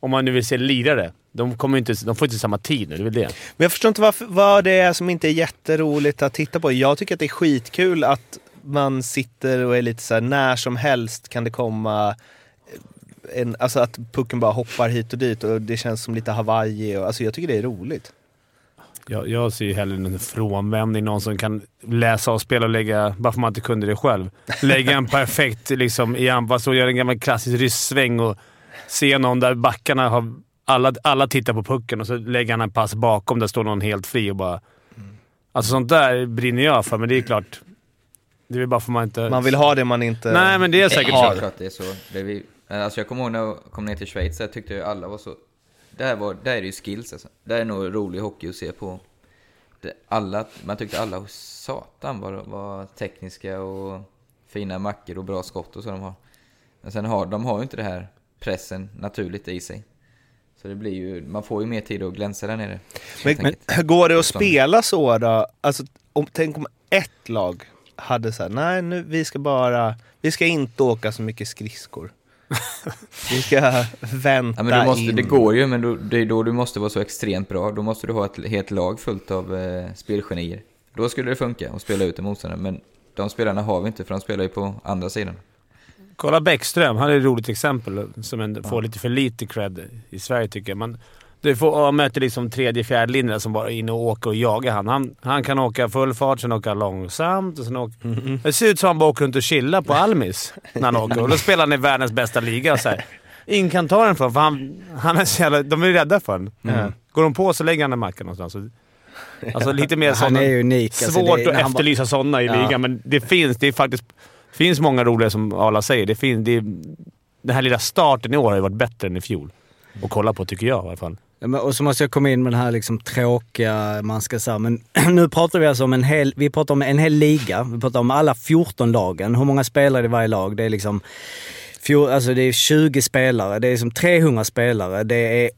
om man nu vill se lirare. De, kommer inte, de får inte samma tid nu, det är väl det. Men jag förstår inte varför, vad det är som inte är jätteroligt att titta på. Jag tycker att det är skitkul att man sitter och är lite så här, när som helst kan det komma en, alltså att pucken bara hoppar hit och dit och det känns som lite Hawaii. Och, alltså jag tycker det är roligt. Jag, jag ser ju hellre en frånvändning, någon som kan läsa och spela och lägga, bara för man inte kunde det själv, lägga en perfekt liksom, i anfall och göra en gammal klassisk rysssväng och se någon där backarna har... Alla, alla tittar på pucken och så lägger han en pass bakom. Där står någon helt fri och bara... Alltså sånt där brinner jag för, men det är klart. Det är bara för man inte... Man vill ha det man inte Nej, men det är säkert har. Det är så. Det vi, alltså jag kommer ihåg när jag kom ner till Schweiz, där tyckte jag alla var så... Där, var, där är det ju skills alltså. Där är nog rolig hockey att se på. Alla, man tyckte alla, satan vad var tekniska och fina mackor och bra skott och så de har. Men sen har de har ju inte det här pressen naturligt i sig. Så det blir ju, man får ju mer tid att glänsa där nere. Men, men går det att Som- spela så då? Alltså, om, tänk om ett lag hade så här, nej nu vi ska bara, vi ska inte åka så mycket skridskor. vi ska vänta Ja, men du måste, in. det går ju, men då, det är då du måste vara så extremt bra. Då måste du ha ett helt lag fullt av eh, spelgenier. Då skulle det funka att spela ut en motståndare, men de spelarna har vi inte för de spelar ju på andra sidan. Kolla Bäckström, han är ett roligt exempel som en, får lite för lite cred i Sverige tycker jag. Man, du får, möter liksom tredje, fjärde linjen som bara är inne och åker och jagar han. han. Han kan åka full fart, sen åka långsamt och sen åka... Det ser ut som han bara åker runt och chillar på Almis när han åker. Och då spelar han i världens bästa liga. Så här. Ingen kan ta den för honom, för han, han är så jävla, De är rädda för honom. Går de på så lägger han den mackan någonstans. Alltså lite mer Han sådana... är ju unik. alltså, Svårt det är- att han bara- efterlysa sådana i Ja. ligan, men det finns. Det är faktiskt finns många roliga som Arla säger. Det finns, det, den här lilla starten i år har ju varit bättre än i fjol. Att kolla på tycker jag i alla fall. Och så måste jag komma in med den här liksom tråkiga, man ska säga, men nu pratar vi alltså om en hel, vi pratar om en hel liga. Vi pratar om alla 14 lagen. Hur många spelare i varje lag? Det är liksom, fjol, alltså det är 20 spelare, det är som 300 spelare, det är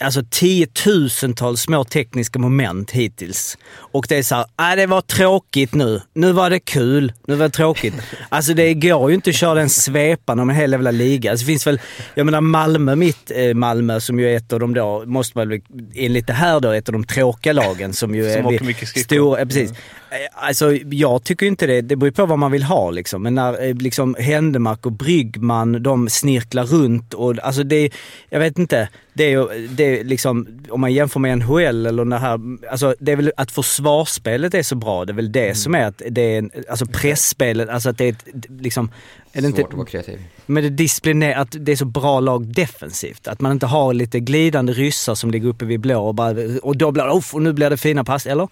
alltså tiotusentals små tekniska moment hittills. Och det är så här, äh, det var tråkigt nu. Nu var det kul. Nu var det tråkigt. Alltså det går ju inte att köra den svepan om en hel jävla liga. Alltså, det finns väl, jag menar Malmö, mitt eh, Malmö som ju är ett av de då, måste man väl enligt det här då, ett av de tråkiga lagen som ju Som är... mycket skridskor. stor, eh, precis. Eh, Alltså jag tycker inte det, det beror på vad man vill ha liksom. Men när eh, liksom Händemark och Bryggman, de snirklar runt och alltså det, jag vet inte. Det är ju, det är liksom, om man jämför med NHL eller det här, alltså det är väl att försvarsspelet är så bra, det är väl det som är att det är, en, alltså pressspelet, alltså att det är ett, liksom, är det Svårt inte, att vara kreativ. men det discipliner, att det är så bra lag defensivt. Att man inte har lite glidande ryssar som ligger uppe vid blå och, bara, och då blir det uff, och nu blir det fina pass, eller?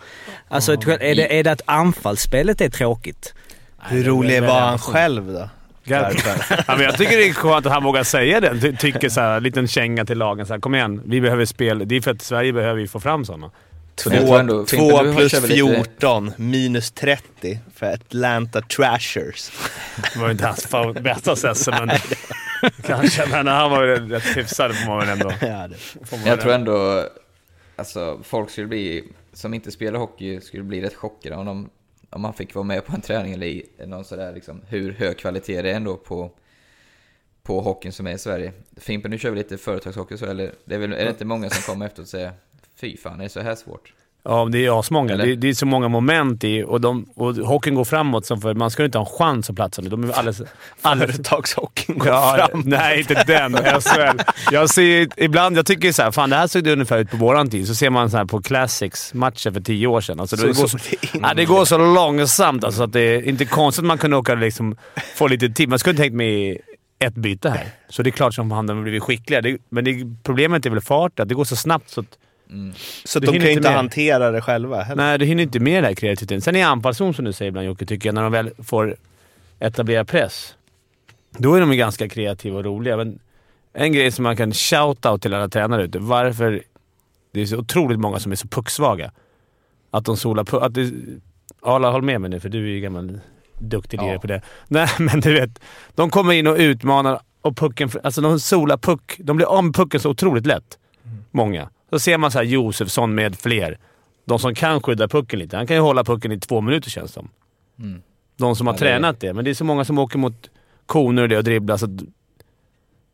Alltså är, det, är det att anfallsspelet är tråkigt? Hur rolig var han själv då? ja, men jag tycker det är skönt att han vågar säga det. Ty- Tycker så här, en liten känga till lagen. Så här, Kom igen, vi behöver spel. Det är för att Sverige behöver ju få fram sådana. Jag tror ändå- Två, två plus kör väl lite- 14 minus 30 för Atlanta Trashers. Det var ju inte hans bästa session, men kanske. Men han var ju rätt hyfsad får man väl ändå. Ja, man jag tror ändå. ändå, alltså folk skulle bli, som inte spelar hockey, skulle bli rätt chockade om, de, om man fick vara med på en träning eller i någon sådär liksom, hur hög kvalitet det är ändå på, på hockeyn som är i Sverige. Fimpen, nu kör vi lite företagshockey så, eller? Det är, väl, är det inte många som kommer efter och säger Fy fan, är det så här svårt? Ja, det är asmånga. Det, det är så många moment i och, de, och hockeyn går framåt som för man ska ju inte ha en chans att platsa nu. De är alldeles... alldeles Företagshockeyn går Ja, fram. nej, inte den. SHL. Jag ser ibland, jag tycker så här, fan det här såg det ungefär ut på våran tid. Så ser man så här på Classics-matcher för tio år sedan. Alltså, Så det, går så, det ja, det går så långsamt alltså, att det är inte konstigt att man kunde åka liksom, få lite tid. Man skulle inte tänkt med ett byte här. Så det är klart som de har blivit skickliga. Det, men det, problemet är väl farten. att Det går så snabbt så att Så Du de kan ju inte med. hantera det själva heller. Nej, du hinner inte med det här kreativiteten. Sen i anfallszon, som du säger ibland Jocke, tycker jag, när de väl får etablera press. Då är de ju ganska kreativa och roliga. Men en grej som man kan shout-out till alla tränare ute. Varför det är så otroligt många som är så pucksvaga. Att de solar puck. Att det, Arla, håll med mig nu, för du är ju gammal duktig Ja. på det. Nej, men du vet. De kommer in och utmanar och pucken... Alltså de solar puck. De blir av med pucken så otroligt lätt. Många. Så ser man så här Josefsson med fler. De som kan skydda pucken lite. Han kan ju hålla pucken i två minuter känns det som. Mm. De som har Ja, tränat det. Men det är så många som åker mot koner och det och dribblar. Så att,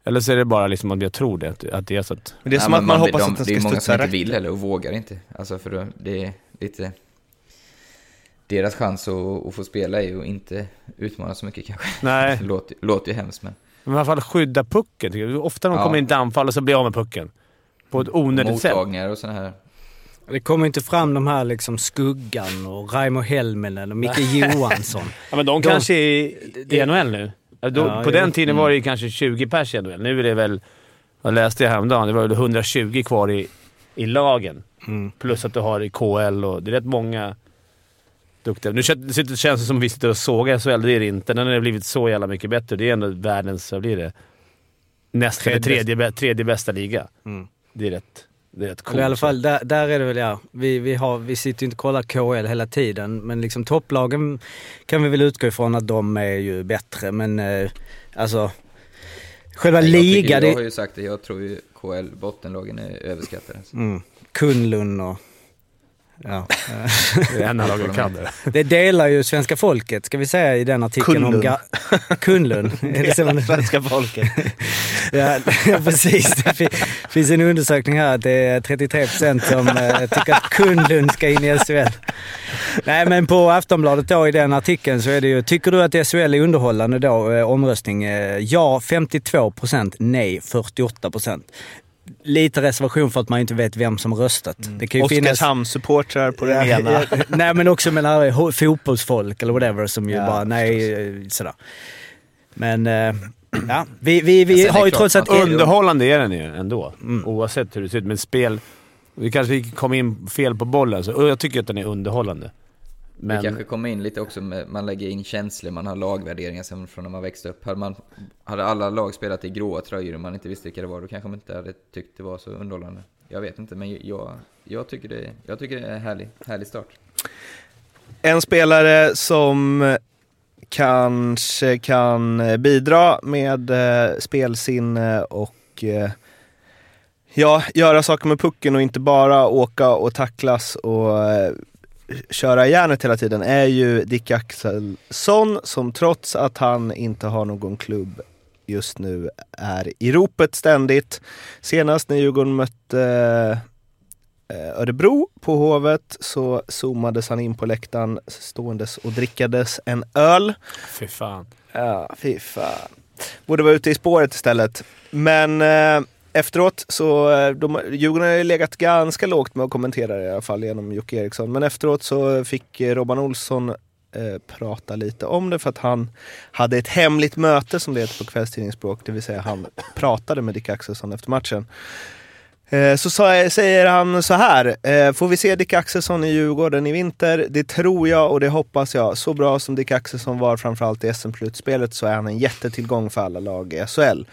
eller så är det bara liksom att jag tror det. Att, det är så att... Men det är Nej, som att man vill- hoppas de, att den Det är ska många som studsa inte rätt. vill heller och vågar inte. Alltså för då- det är lite... Deras chans att, att få spela är ju att inte utmana så mycket kanske. Nej. Det låter, låter ju hemskt men... Men i alla fall skydda pucken. jag. Ofta de Ja. kommer in till anfall och så blir av med pucken. På ett onödigt sätt. Mottagningar och sådana här... Det kommer inte fram de här liksom Skuggan och Raimo Helminen och Micke Johansson. Ja, men de, De- kanske är i, det- NHL nu. Ja, Då, Ja, på den tiden var det ju kanske 20 pers i NHL. Nu är det väl, vad läste jag häromdagen, det var väl 120 kvar i, i lagen. Mm. Plus att du har i KL och det är rätt många duktiga. Nu kän- det känns det som att vi sitter och sågar SHL, det är det inte. Den har blivit så jävla mycket bättre. Det är ändå världens, vad blir det? Nästa eller Tredje tredje bästa liga. Mm. Det är rätt, det är rätt coolt. Eller I alla fall, där, där är det väl ja. Vi, vi, har, vi sitter ju inte och kollar KL hela tiden, men liksom topplagen kan vi väl utgå ifrån att de är ju bättre. Men eh, alltså, själva Jag, liga, tycker, jag har ju sagt det, jag tror ju KL bottenlagen är överskattade. Mm. Kunlun och... Ja. Det är en av lagen kan det. Det delar ju svenska folket, ska vi säga i den artikeln om... Kunlun. Ga- Kunlun. Är det man- Svenska folket. Ja, ja precis. Det fi- finns en undersökning här att det är 33 procent som eh, tycker att Kunlund ska in i SHL. Nej, men på Aftonbladet då i den artikeln så är det ju, tycker du att SHL är underhållande då? Eh, omröstning. Eh, ja 52 procent, nej 48 procent. Lite reservation för att man inte vet vem som röstat. Det kan ju finnas... Oskarshamns-supportrar på den Ja, ena. ja, nej, men också med här fotbollsfolk eller whatever som ju Ja, bara, nej, eh, sådär. Men, eh, ja. Vi, vi, vi det har ju trots ska ju- Underhållande är den ju ändå, Mm. oavsett hur det ser ut. Men spel... Vi kanske kom in fel på bollen, så jag tycker att den är underhållande. Det Men kanske kommer in lite också med, man lägger in känslor, man har lagvärderingar sen från när man växte upp. Hade, man, hade alla lag spelat i gråa tröjor och man inte visste vilka det var, då kanske man inte hade tyckt det var så underhållande. Jag vet inte, men jag, jag, tycker, det, jag tycker det är en härlig, härlig start. En spelare som kanske kan bidra med eh, spelsinne och eh, ja, göra saker med pucken och inte bara åka och tacklas och eh, köra järnet hela tiden är ju Dick Axelsson som trots att han inte har någon klubb just nu är i ropet ständigt. Senast när Djurgården mötte eh, Örebro på Hovet så zoomades han in på läktaren ståendes och drickades en öl. fy fan. Ja, fy fan. Borde vara ute i spåret istället. Men eh, efteråt så, eh, de, Djurgården har ju legat ganska lågt med att kommentera det i alla fall genom Jocke Eriksson. Men efteråt så fick eh, Robban Olsson eh, prata lite om det för att han hade ett hemligt möte som det heter på kvällstidningsspråk. Det vill säga han pratade med Dick Axelsson efter matchen. Eh, Så sa, säger han så här, eh, får vi se Dick Axelsson i Djurgården i vinter? Det tror jag och det hoppas jag. Så bra som Dick Axelsson var framförallt i SM-slutspelet så är han en jättetillgång för alla lag i SHL.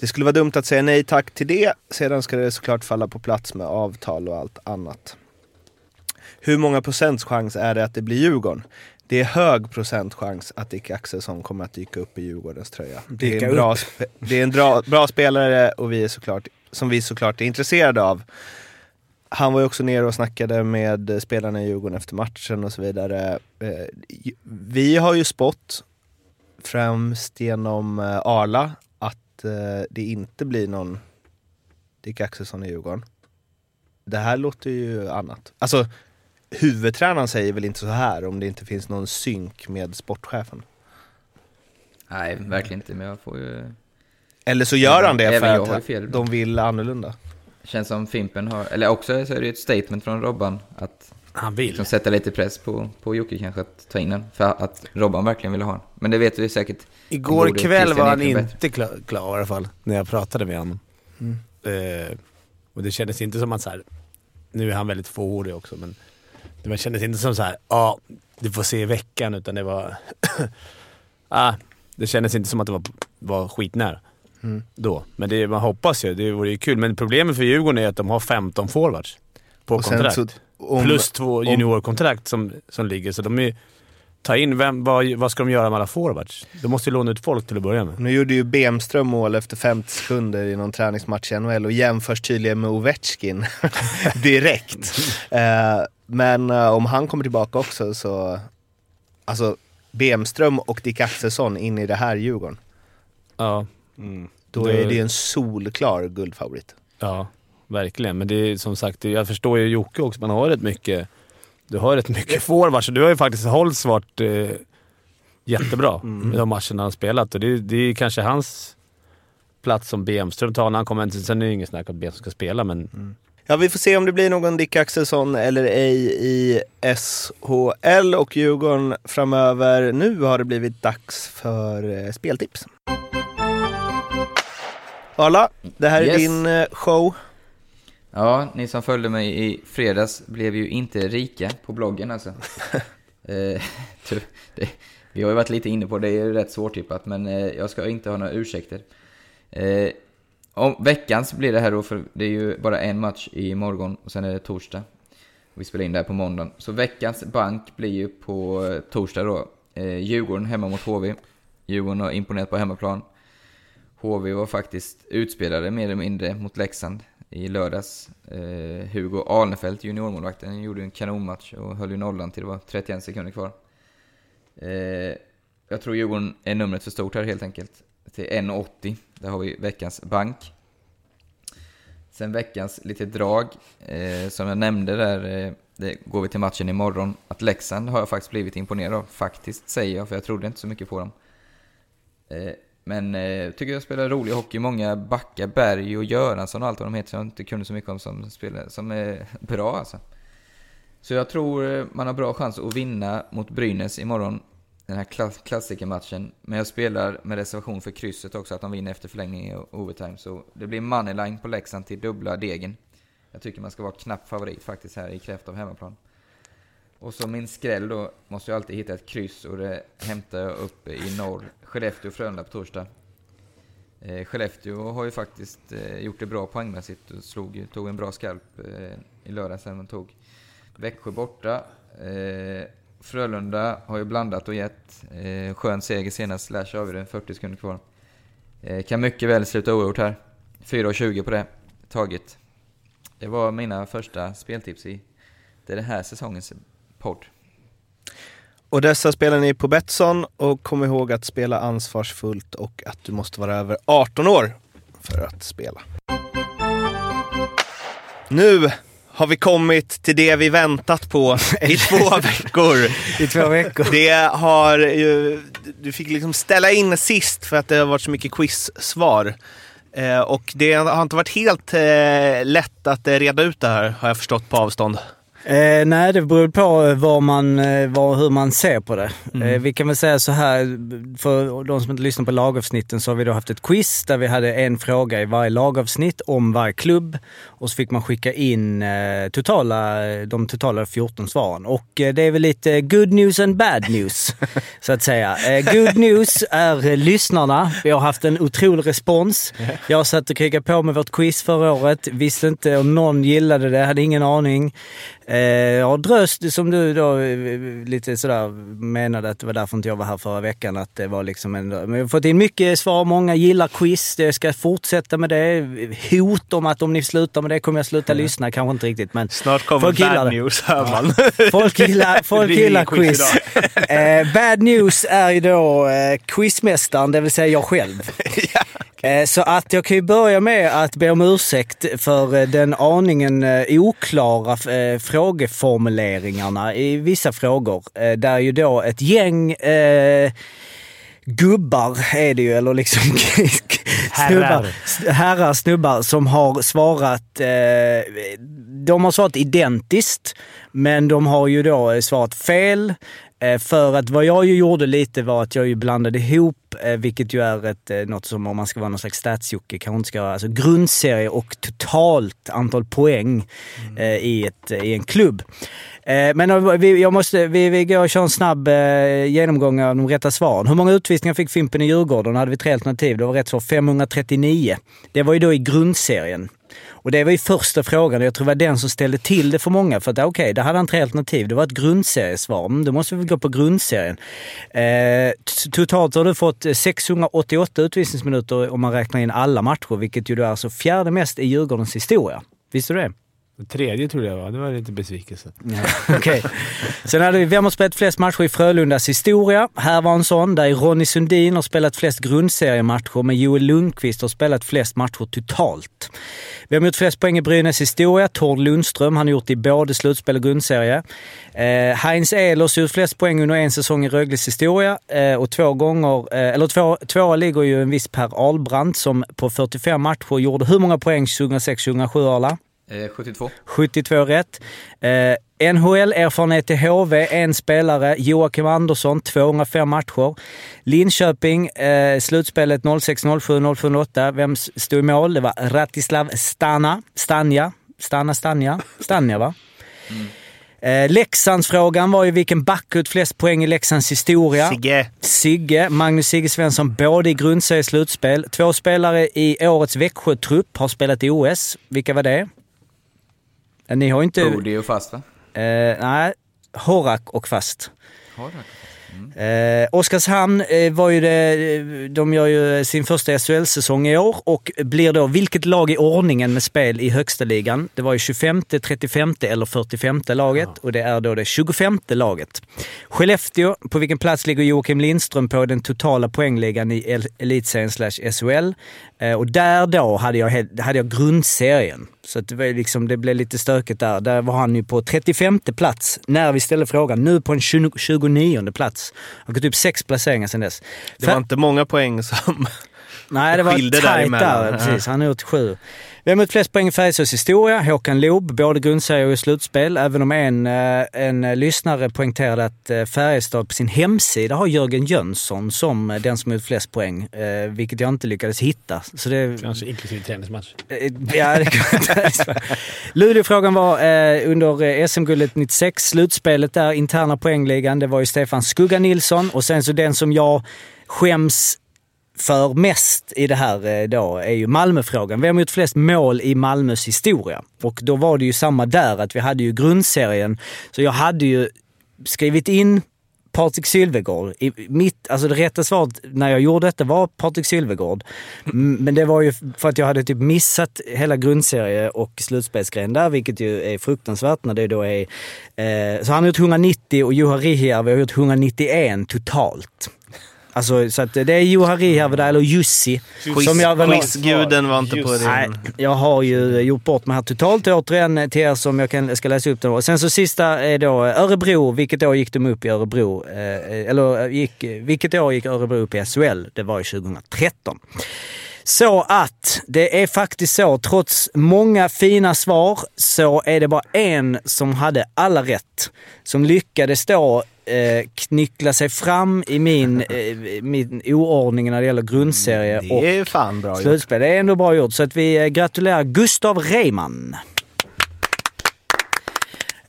Det skulle vara dumt att säga nej tack till det. Sedan ska det såklart falla på plats med avtal och allt annat. Hur många procents chans är det att det blir Djurgården? Det är hög procentchans att Dick Axelsson kommer att dyka upp i Djurgårdens tröja. Det är en bra, det är en bra, bra spelare och vi är såklart, som vi såklart är intresserade av. Han var ju också nere och snackade med spelarna i Djurgården efter matchen och så vidare. Eh, Vi har ju spått, främst genom eh, Arla, att eh, det inte blir någon Dick Axelsson i Djurgården. Det här låter ju annat. Alltså, huvudtränaren säger väl inte så här om det inte finns någon synk med sportchefen. Nej, verkligen inte, men jag får ju... Eller så gör han det för att de vill annorlunda. Känns som Fimpen har, eller också så är det ju ett statement från Robban att Han vill. liksom sätta lite press på, på Jocke kanske att ta in den. För att Robban verkligen vill ha den. Men det vet vi säkert. Igår kväll var han inte klar, klar i alla fall, när jag pratade med honom. Mm. Eh, och det kändes inte som att så här, nu är han väldigt fåordig också, men det kändes inte som så här, ja, du får se i veckan, utan det var... ah, det kändes inte som att det var, var skitnära Mm. då. Men det, man hoppas ju, det vore ju kul. Men problemet för Djurgården är att de har 15 forwards på Och sen kontrakt. så om- Plus två juniorkontrakt som, som ligger, så de är Ta in, vem, vad, vad ska de göra med alla forwards? De måste ju låna ut folk till att börja med. Nu gjorde ju Bemström mål efter 50 sekunder i någon träningsmatch i NHL och jämförs tydligen med Ovechkin direkt. Eh, men eh, om han kommer tillbaka också så... Alltså, Bemström och Dick Axelsson in i det här Djurgården. Ja, Då Det- är det ju en solklar guldfavorit. ja verkligen. Men det är som sagt, jag förstår ju Jocke också, man har rätt mycket... Du har rätt mycket forwards och du har ju faktiskt Holtz varit eh, jättebra i de matcherna han har spelat. Och det, det är kanske hans plats som Bemström tar när han kommer. Sen är det ju inget snack om att Bemström ska spela, men Ja, vi får se om det blir någon Dick Axelsson eller ej i SHL och Djurgården framöver. Nu har det blivit dags för eh, speltips. Arla, det här är Yes. din eh, show. Ja, ni som följde mig i fredags blev ju inte rika på bloggen alltså. eh, det, vi har ju varit lite inne på det, det är ju rätt svårtippat, men eh, jag ska inte ha några ursäkter. Eh, om veckans blir det här då, för det är ju bara en match i morgon och sen är det torsdag. Vi spelar in det här på måndagen. Så veckans bank blir ju på eh, torsdag då. Eh, Djurgården hemma mot HV. Djurgården har imponerat på hemmaplan. HV var faktiskt utspelade mer eller mindre mot Leksand i lördags. Eh, Hugo Alnefelt, juniormålvakten, gjorde en kanonmatch och höll ju nollan till det var 31 sekunder kvar. Eh, jag tror Djurgården är numret för stort här helt enkelt. Till 1,80. Där har vi veckans bank. Sen veckans lite drag. Eh, som jag nämnde där, eh, det går vi till matchen imorgon. Att Leksand har jag faktiskt blivit imponerad av. Faktiskt, säger jag, för jag trodde inte så mycket på dem. Eh, men eh, tycker jag spelar rolig hockey. Många backar, Berg och Göransson och allt vad de heter, som jag inte kunde så mycket om, som, spelar, som är bra alltså. Så jag tror eh, man har bra chans att vinna mot Brynäs imorgon. Den här klass klassikermatchen. Men jag spelar med reservation för krysset också, att de vinner efter förlängning och overtime. Så det blir moneyline på Leksand till dubbla degen. Jag tycker man ska vara knapp favorit faktiskt här i kraft av hemmaplan. Och så min skräll då, måste jag alltid hitta ett kryss och det hämtar jag uppe i norr. Skellefteå-Frölunda på torsdag. Eh, Skellefteå har ju faktiskt eh, gjort det bra poängmässigt och slog, tog en bra skalp eh, i lördags när man tog Växjö borta. Eh, Frölunda har ju blandat och gett. Eh, skön seger senast, slash avgjorde 40 sekunder kvar. Eh, kan mycket väl sluta oavgjort här. 4,20 på det, taget. Det var mina första speltips i det är den här säsongens podd. Och dessa spelar ni på Betsson och kom ihåg att spela ansvarsfullt och att du måste vara över 18 år för att spela. Nu har vi kommit till det vi väntat på i två veckor. I två veckor. Det har ju, du fick liksom ställa in sist för att det har varit så mycket quiz-svar. Eh, och det har inte varit helt eh, lätt att eh, reda ut det här, har jag förstått på avstånd. Eh, nej, det beror på var man, eh, var, hur man ser på det. Mm. Eh, vi kan väl säga så här, för de som inte lyssnar på lagavsnitten så har vi då haft ett quiz där vi hade en fråga i varje lagavsnitt om varje klubb. Och så fick man skicka in eh, totala, de totala 14 svaren. Och eh, det är väl lite good news and bad news, så att säga. Eh, good news är eh, lyssnarna. Vi har haft en otrolig respons. Jag satt och krigade på med vårt quiz förra året. Visste inte om någon gillade det, hade ingen aning. Eh, ja, Dröst, som du då eh, lite sådär menade att det var därför inte jag var här förra veckan, att det var liksom en... Men vi har fått in mycket svar, många gillar quiz, jag ska fortsätta med det. Hot om att om ni slutar med det kommer jag sluta lyssna, kanske inte riktigt men... Snart kommer Folk bad news, hör man. Folk gillar, folk gillar quiz quiz. eh, bad news är ju då eh, quizmästaren, det vill säga jag själv. Eh, Så att jag kan ju börja med att be om ursäkt för eh, den aningen eh, oklara eh, frågeformuleringarna i vissa frågor. Eh, Där ju då ett gäng eh, gubbar är det ju, eller liksom Herrar. snubbar, herrar, snubbar som har svarat, eh, de har svarat identiskt, men de har ju då eh, svarat fel. Eh, För att vad jag ju gjorde lite var att jag ju blandade ihop, eh, vilket ju är ett, eh, något som om man ska vara någon slags statsjocke kanske inte ska vara, alltså grundserie och totalt antal poäng eh, i, ett, i en klubb. Men vi, jag måste, vi, vi går och kör en snabb genomgång av de rätta svaren. Hur många utvisningar fick Fimpen i Djurgården? Då hade vi tre alternativ. Det var rätt svar 539. Det var ju då i grundserien. Och det var ju första frågan och jag tror det var den som ställde till det för många. För att okej, okay, där hade han tre alternativ. Det var ett grundseriesvar. Men Då måste vi väl gå på grundserien. Eh, totalt har du fått 688 utvisningsminuter om man räknar in alla matcher, vilket ju då är alltså fjärde mest i Djurgårdens historia. Visste du det? Tredje trodde jag var. Det var lite besvikelse. Okej. Okej. Sen hade vi Vem har spelat flest matcher i Frölundas historia? Här var en sån där Ronny Sundin har spelat flest grundseriematcher, men Joel Lundqvist har spelat flest matcher totalt. Vem har gjort flest poäng i Brynäs historia? Tord Lundström. Han har gjort det i både slutspel och grundserie. Eh, Heinz Ehlers har gjort flest poäng under en säsong i Rögles historia. Eh, och två gånger, eh, eller två, tvåa ligger ju en viss Per Albrandt som på 45 matcher gjorde hur många poäng 2006-2007 Arla? Eh, 72. 72 rätt. Eh, NHL-erfarenhet i HV, en spelare. Joakim Andersson, 205 matcher. Linköping, eh, slutspelet 06, 07, 07, 08. Vem stod i mål? Det var Ratislav Stana. Stanja. Stana, Stanja. Stanja, va? Eh, Leksandsfrågan var ju vilken back ut flest poäng i Leksands historia. Sigge. Sigge, Magnus Sigge Svensson, både i grundserie och slutspel. Två spelare i årets Växjö-trupp har spelat i OS. Vilka var det? Eh, Ni har inte... Bodie och fast va? Eh, nej, Horak och Fast. Har du? Eh, Oskarshamn eh, var ju det, de gör ju sin första SHL-säsong i år och blir då vilket lag i ordningen med spel i högsta ligan? Det var ju 25, 35 eller 45 laget och det är då det 25 laget. Skellefteå, på vilken plats ligger Joakim Lindström på den totala poängligan i El- elitserien slash SHL? Eh, och där då hade jag, hade jag grundserien. Så det, var liksom, det blev lite stökigt där. Där var han ju på 35 plats när vi ställde frågan. Nu på en 20, 29 plats. Har gått upp sex placeringar sedan dess. Det var inte många poäng som... Nej, det var tajt där. Precis, han har gjort sju. Vem gjort flest poäng i Färjestads historia? Håkan Loob, både grundserie och slutspel. Även om en, eh, en lyssnare poängterade att eh, Färjestad på sin hemsida har Jörgen Jönsson som eh, den som har gjort flest poäng. Vilket jag inte lyckades hitta. Så det, Kanske inklusive träningsmatch. Ja, det Luleåfrågan var under SM-guldet 96, slutspelet där, interna poängligan. Det var ju Stefan Skugga Nilsson och sen så den som jag skäms för mest i det här eh, då är ju Malmöfrågan. Vem har gjort flest mål i Malmös historia? Och då var det ju samma där, att vi hade ju grundserien. Så jag hade ju skrivit in Patrik Sylvegård. I mitt, alltså det rätta svaret när jag gjorde detta var Patrik Sylvegård. Men det var ju för att jag hade typ missat hela grundserie och slutspelsgrejen där, vilket ju är fruktansvärt när det då är... Eh, så han har gjort 190 och Juha Rihijärvi har gjort 191 totalt. Alltså, så att det är Juha Rihijärvi där, eller Jussi. som jag väl- Quizguden var inte på Nej, din... jag har ju gjort bort mig här totalt återigen till er som jag kan, ska läsa upp det. Och sen så sista är då Örebro. Vilket år gick de upp i Örebro? Eh, eller gick, vilket år gick Örebro upp i SHL? Det var ju 2013. Så att det är faktiskt så, trots många fina svar, så är det bara en som hade alla rätt. Som lyckades då eh, knyckla sig fram i min, eh, min oordning när det gäller grundserie och Det är fan bra gjort. slutspel. Det är ändå bra gjort. Så att vi eh, gratulerar Gustav Reimann.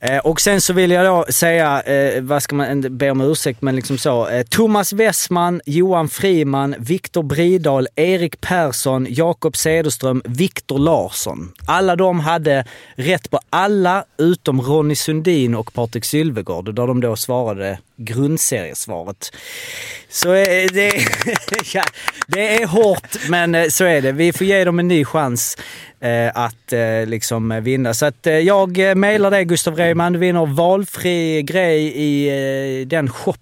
Eh, Och sen så vill jag då säga, eh, vad ska man be om ursäkt, men liksom så. Eh, Thomas Westman, Johan Friman, Viktor Bridal, Erik Persson, Jakob Cederström, Viktor Larsson. Alla de hade rätt på alla utom Ronny Sundin och Patrik Sylvegård, där de då svarade grundseriesvaret. Så eh, det, ja, det är hårt, men eh, så är det. Vi får ge dem en ny chans eh, att liksom vinna. Så att jag mejlar dig Gustav Reimann. Du vinner valfri grej i den shop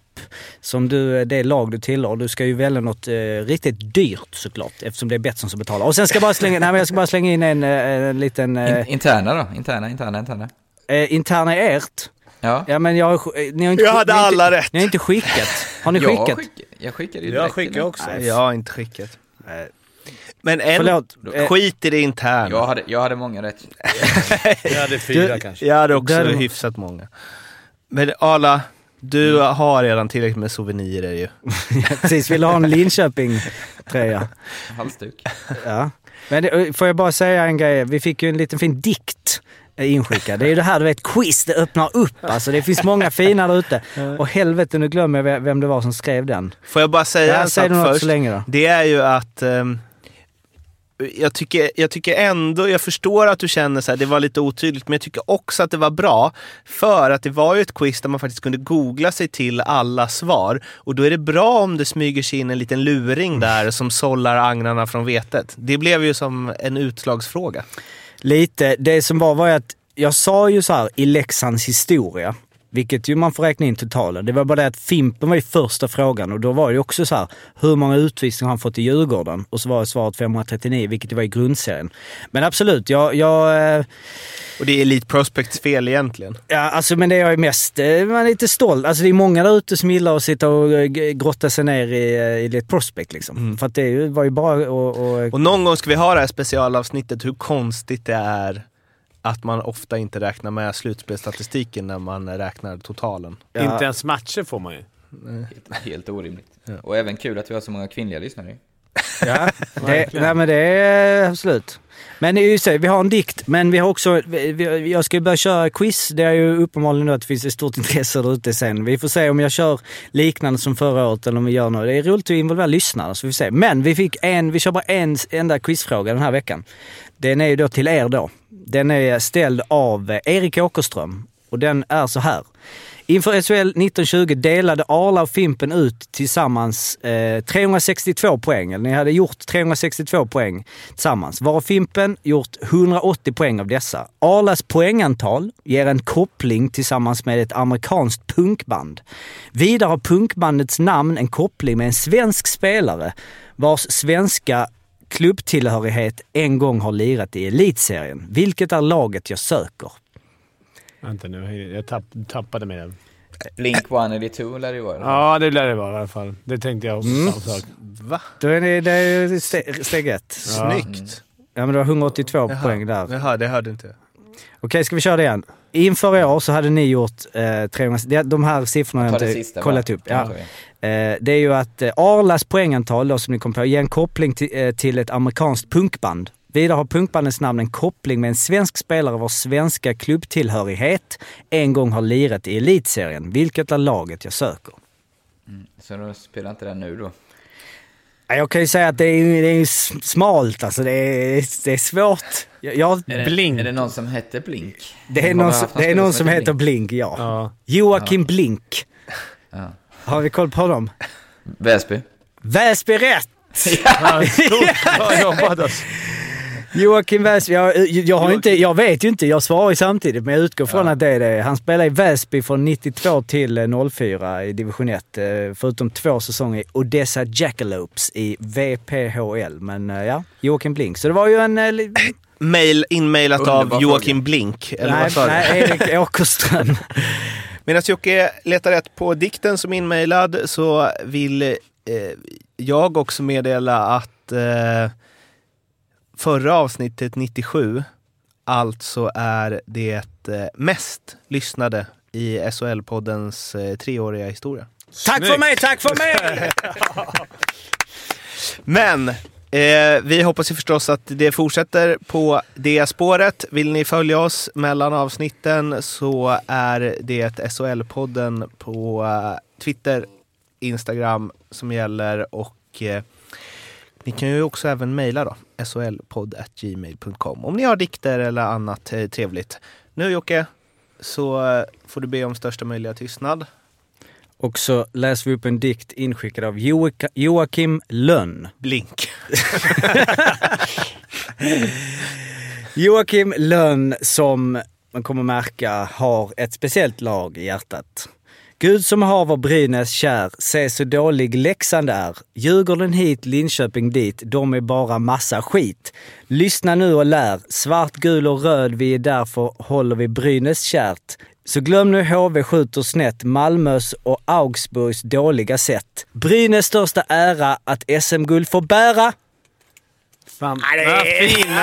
som du, det lag du tillhör. Du ska ju välja något eh, riktigt dyrt såklart eftersom det är Betsson som betalar. Och sen ska jag bara slänga, nej, men jag ska bara slänga in en, eh, en liten eh, In, interna då? Interna, interna, interna. eh, interna i ert. Ja. Ja men jag, har- eh, ni har inte Jag hade ni har inte, alla rätt. Ni har inte skickat. Har ni jag, skickat? skick, jag skickade ju Jag direkt skickar till också. Nej, jag har inte skickat. Men en, Förlåt. Eh, skit i det interna. Jag hade, jag hade många rätt. Jag hade fyra Du- kanske. Jag hade också Där- hyfsat många. Men Arla, du har redan tillräckligt med souvenirer ju. Precis, vill du ha en Linköping-tröja? Halsduk. Ja. Men det, får jag bara säga en grej? Vi fick ju en liten fin dikt eh, inskickad. Det är ju det här, du vet, quiz, det öppnar upp alltså. Det finns många fina där ute. Och helvete, nu glömmer jag ve- vem det var som skrev den. Får jag bara säga en sak först? så länge då. Det är ju att ehm, jag, tycker, jag tycker ändå, jag förstår att du känner så här, det var lite otydligt, men jag tycker också att det var bra. För att det var ju ett quiz där man faktiskt kunde googla sig till alla svar. Och då är det bra om det smyger sig in en liten luring där som sållar agnarna från vetet. Det blev ju som en utslagsfråga. Lite. Det som var var ju att jag sa ju så här i Leksands historia, vilket ju man får räkna in totalen. Det var bara det att Fimpen var ju första frågan och då var det ju också så här, hur många utvisningar har han fått i Djurgården? Och så var svaret 539, vilket det var i grundserien. Men absolut, jag... jag eh, Och det är Elite Prospects fel egentligen. Ja, alltså men det jag är mest, eh, man är lite stolt. Alltså det är många där ute som gillar att sitta och eh, grotta sig ner i, i ett prospect liksom. För att det var ju bara att... och- Och någon gång ska vi ha det här specialavsnittet hur konstigt det är att man ofta inte räknar med slutspelsstatistiken när man räknar totalen. Ja. Inte ens matcher får man ju. Helt, helt orimligt. Och även kul att vi har så många kvinnliga lyssnare. Ja, det, nej, men det är absolut. Men det är ju så, vi har en dikt, men vi har också, vi, vi, jag ska börja köra quiz. Det är ju uppenbarligen nu att det finns ett stort intresse där ute sen. Vi får se om jag kör liknande som förra året eller om vi gör något. Det är roligt att involvera lyssnare, så vi får se. Men vi fick en, vi kör bara en enda quizfråga den här veckan. Den är ju då till er då. Den är ställd av eh, Erik Åkerström och den är så här. Inför SHL 1920 delade Arla och Fimpen ut tillsammans eh, 362 poäng. Eller ni hade gjort 362 poäng tillsammans. Varav Fimpen gjort 180 poäng av dessa. Arlas poängantal ger en koppling tillsammans med ett amerikanskt punkband. Vidare har punkbandets namn en koppling med en svensk spelare vars svenska klubbtillhörighet en gång har lirat i elitserien. Vilket är laget jag söker? Vänta nu, jag tapp, tappade med den. Blink 182 lär det vara. Ja, det lär det vara i alla fall. Det tänkte jag också. Mm. Va? Då är det, det är steg ett. Snyggt! Ja men det var 182 Jaha. poäng där. Jaha, det hörde inte jag. Okej, ska vi köra det igen? Inför i år så hade ni gjort eh, 300... det- De här siffrorna har jag inte sista kollat bara. upp. Ja. Eh, det är ju att eh, Arlas poängantal då, som ni kom på, ger en koppling till, eh, till ett amerikanskt punkband. Vidare har punkbandets namn en koppling med en svensk spelare vars svenska klubbtillhörighet en gång har lirat i elitserien. Vilket är laget jag söker? Så de spelar inte den nu då? Ja, Jag kan ju säga att det är, det är smalt alltså. Det är, det är svårt. Jag, jag, Är det, Blink. Är det någon som hette Blink? det är någon, som- det är någon som heter Blink, ja. Ja. Joakim Blink. Ja. Har vi koll på honom? Väsby? Väsby rätt! Ja, stort. Bra jobbat alltså. Joakim Väsby, jag, jag, har inte, jag vet ju inte, jag svarar ju samtidigt men jag utgår från att det är det. Han spelade i Väsby från 92 till eh, 04 i division 1. eh, Förutom två säsonger i Odessa Jackalopes i VPHL. Men eh, ja, Joakim Blink. Så det var ju en... eh, Mail, inmailat av Joakim Blink, eller nej, vad sa du? nej, Erik Åkerström. Medan Jocke letar rätt på dikten som är inmailad så vill eh, jag också meddela att eh, förra avsnittet 97 alltså är det eh, mest lyssnade i SHL-poddens eh, treåriga historia. tack för mig, tack för mig! Men eh, vi hoppas ju förstås att det fortsätter på det spåret. Vill ni följa oss mellan avsnitten så är det SHL-podden på eh, Twitter, Instagram som gäller och eh, ni kan ju också även mejla då, solpodd.gmail.com om ni har dikter eller annat eh, trevligt. Nu Jocke, så eh, får du be om största möjliga tystnad. Och så läser vi upp en dikt inskickad av Joak- Joakim Lönn. Blink. Joakim Lönn som man kommer märka har ett speciellt lag i hjärtat. Gud som haver Brynäs kär, se så dålig Leksand är. Djurgården hit, Linköping dit, de är bara massa skit. Lyssna nu och lär, svart, gul och röd, vi är därför håller vi Brynäs kärt. Så glöm nu HV skjuter snett, Malmös och Augsburgs dåliga sätt. Brynäs största ära att SM-guld får bära. Vad fin?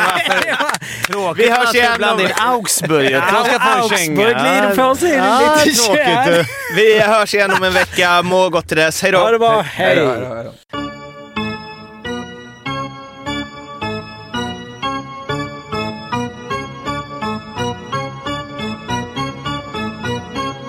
Tråkigt Vi hörs igen om- in Augsburg. Jag ska få en Augsburg känga. glider på sig Ja, lite tråkigt. Vi hörs igen om en vecka. Må gott till dess. Hej då! Ha det bra, Hej då, hej! hej då, hej då.